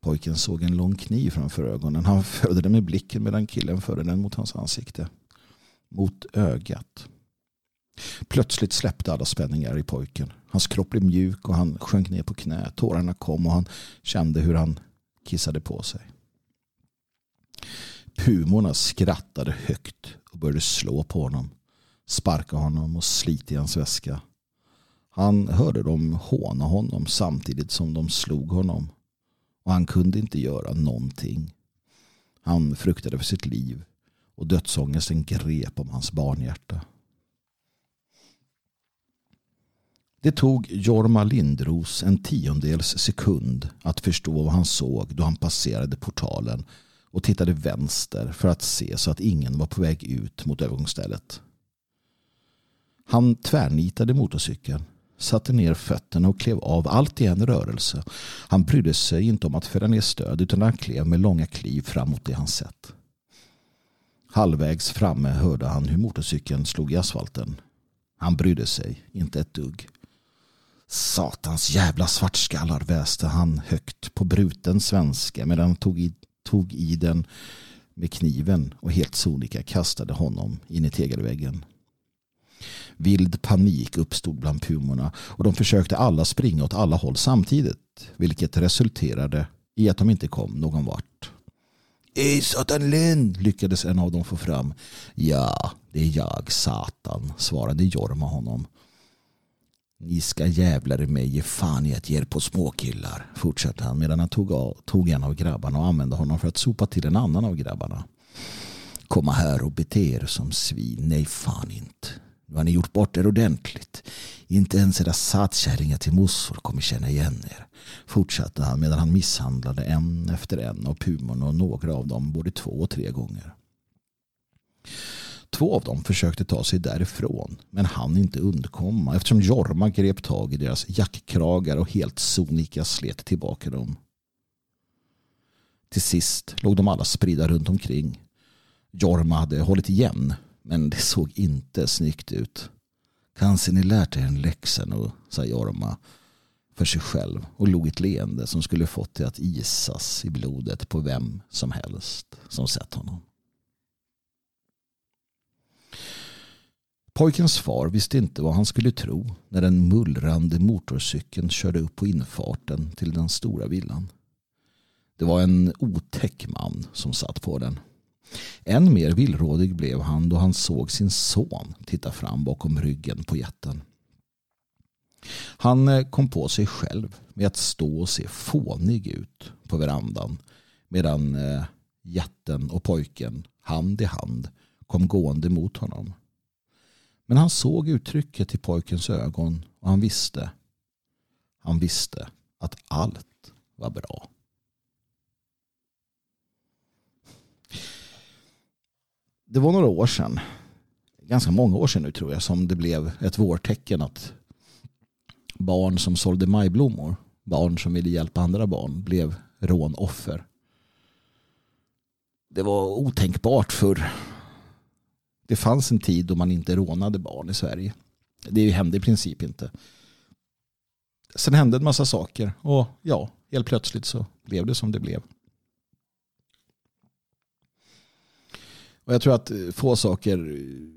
Pojken såg en lång kniv framför ögonen. Han följde den med blicken medan killen förde den mot hans ansikte. Mot ögat. Plötsligt släppte alla spänningar i pojken. Hans kropp blev mjuk och han sjönk ner på knä. Tårarna kom och han kände hur han kissade på sig. Pumorna skrattade högt och började slå på honom. Sparka honom och slita i hans väska. Han hörde dem håna honom samtidigt som de slog honom. Och han kunde inte göra någonting. Han fruktade för sitt liv och dödsångesten grep om hans barnhjärta. Det tog Jorma Lindros en tiondels sekund att förstå vad han såg då han passerade portalen och tittade vänster för att se så att ingen var på väg ut mot övergångsstället. Han tvärnitade motorcykeln, satte ner fötterna och klev av allt i en rörelse. Han brydde sig inte om att föra ner stöd utan han klev med långa kliv framåt det han sett. Halvvägs framme hörde han hur motorcykeln slog i asfalten. Han brydde sig inte ett dugg. Satans jävla svartskallar väste han högt på bruten svenska medan han tog i, tog i den med kniven och helt sonika kastade honom in i tegelväggen. Vild panik uppstod bland pumorna och de försökte alla springa åt alla håll samtidigt vilket resulterade i att de inte kom någon vart. Ej Satan Len lyckades en av dem få fram. Ja, det är jag Satan, svarade Jorma honom. Ni ska jävlar i mig ge fan i att ge er på småkillar, fortsatte han medan han tog, av, tog en av grabbarna och använde honom för att sopa till en annan av grabbarna. Komma här och bete er som svin, nej fan inte. Nu har ni gjort bort er ordentligt. Inte ens era satkärringar till mossor kommer känna igen er. Fortsatte han medan han misshandlade en efter en av pumorna och några av dem både två och tre gånger. Två av dem försökte ta sig därifrån men hann inte undkomma eftersom Jorma grep tag i deras jackkragar och helt sonika slet tillbaka dem. Till sist låg de alla spridda runt omkring. Jorma hade hållit igen, men det såg inte snyggt ut. Kanske ni lärt er en läxa nu, sa Jorma för sig själv och log ett leende som skulle fått det att isas i blodet på vem som helst som sett honom. Pojkens far visste inte vad han skulle tro när den mullrande motorcykeln körde upp på infarten till den stora villan. Det var en otäck man som satt på den. Än mer villrådig blev han då han såg sin son titta fram bakom ryggen på jätten. Han eh, kom på sig själv med att stå och se fånig ut på verandan medan eh, jätten och pojken hand i hand kom gående mot honom. Men han såg uttrycket i pojkens ögon och han visste. Han visste att allt var bra. Det var några år sedan, ganska många år sedan nu tror jag, som det blev ett vårtecken att barn som sålde majblommor, barn som ville hjälpa andra barn, blev rånoffer. Det var otänkbart för det fanns en tid då man inte rånade barn i Sverige. Det hände i princip inte. Sen hände en massa saker och ja, helt plötsligt så blev det som det blev. Och jag tror att eh, få saker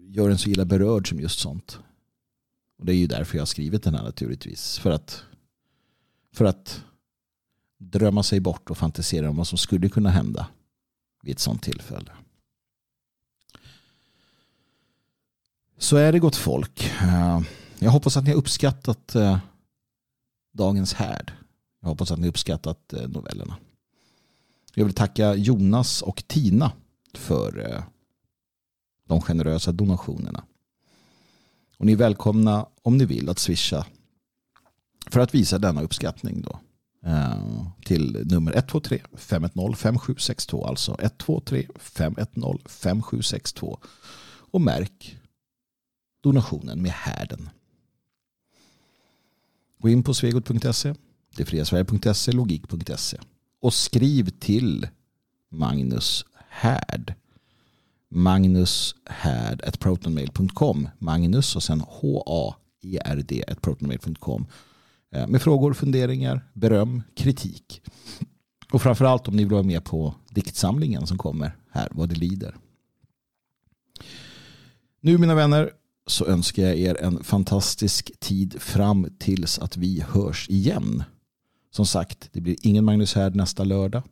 gör en så illa berörd som just sånt. Och det är ju därför jag har skrivit den här naturligtvis. För att, för att drömma sig bort och fantisera om vad som skulle kunna hända vid ett sånt tillfälle. Så är det gott folk. Eh, jag hoppas att ni har uppskattat eh, dagens härd. Jag hoppas att ni har uppskattat eh, novellerna. Jag vill tacka Jonas och Tina för de generösa donationerna. Och ni är välkomna om ni vill att swisha för att visa denna uppskattning då till nummer 123 510 5762 alltså 123 510 5762 och märk donationen med härden. Gå in på svegot.se, detfriasverige.se, logik.se och skriv till Magnus Härd. Magnus Härd at protonmail.com. Magnus och sen H-A-E-R-D at protonmail.com eh, med frågor, funderingar, beröm, kritik. Och framförallt om ni vill vara med på diktsamlingen som kommer här, vad det lider. Nu mina vänner så önskar jag er en fantastisk tid fram tills att vi hörs igen. Som sagt, det blir ingen Magnus Härd nästa lördag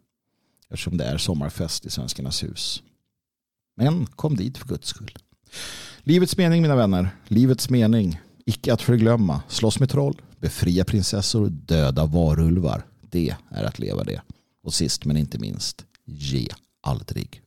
eftersom det är sommarfest i Svenskarnas hus. Men kom dit för guds skull. Livets mening mina vänner, livets mening. Icke att förglömma, slåss med troll, befria prinsessor, döda varulvar. Det är att leva det. Och sist men inte minst, ge aldrig.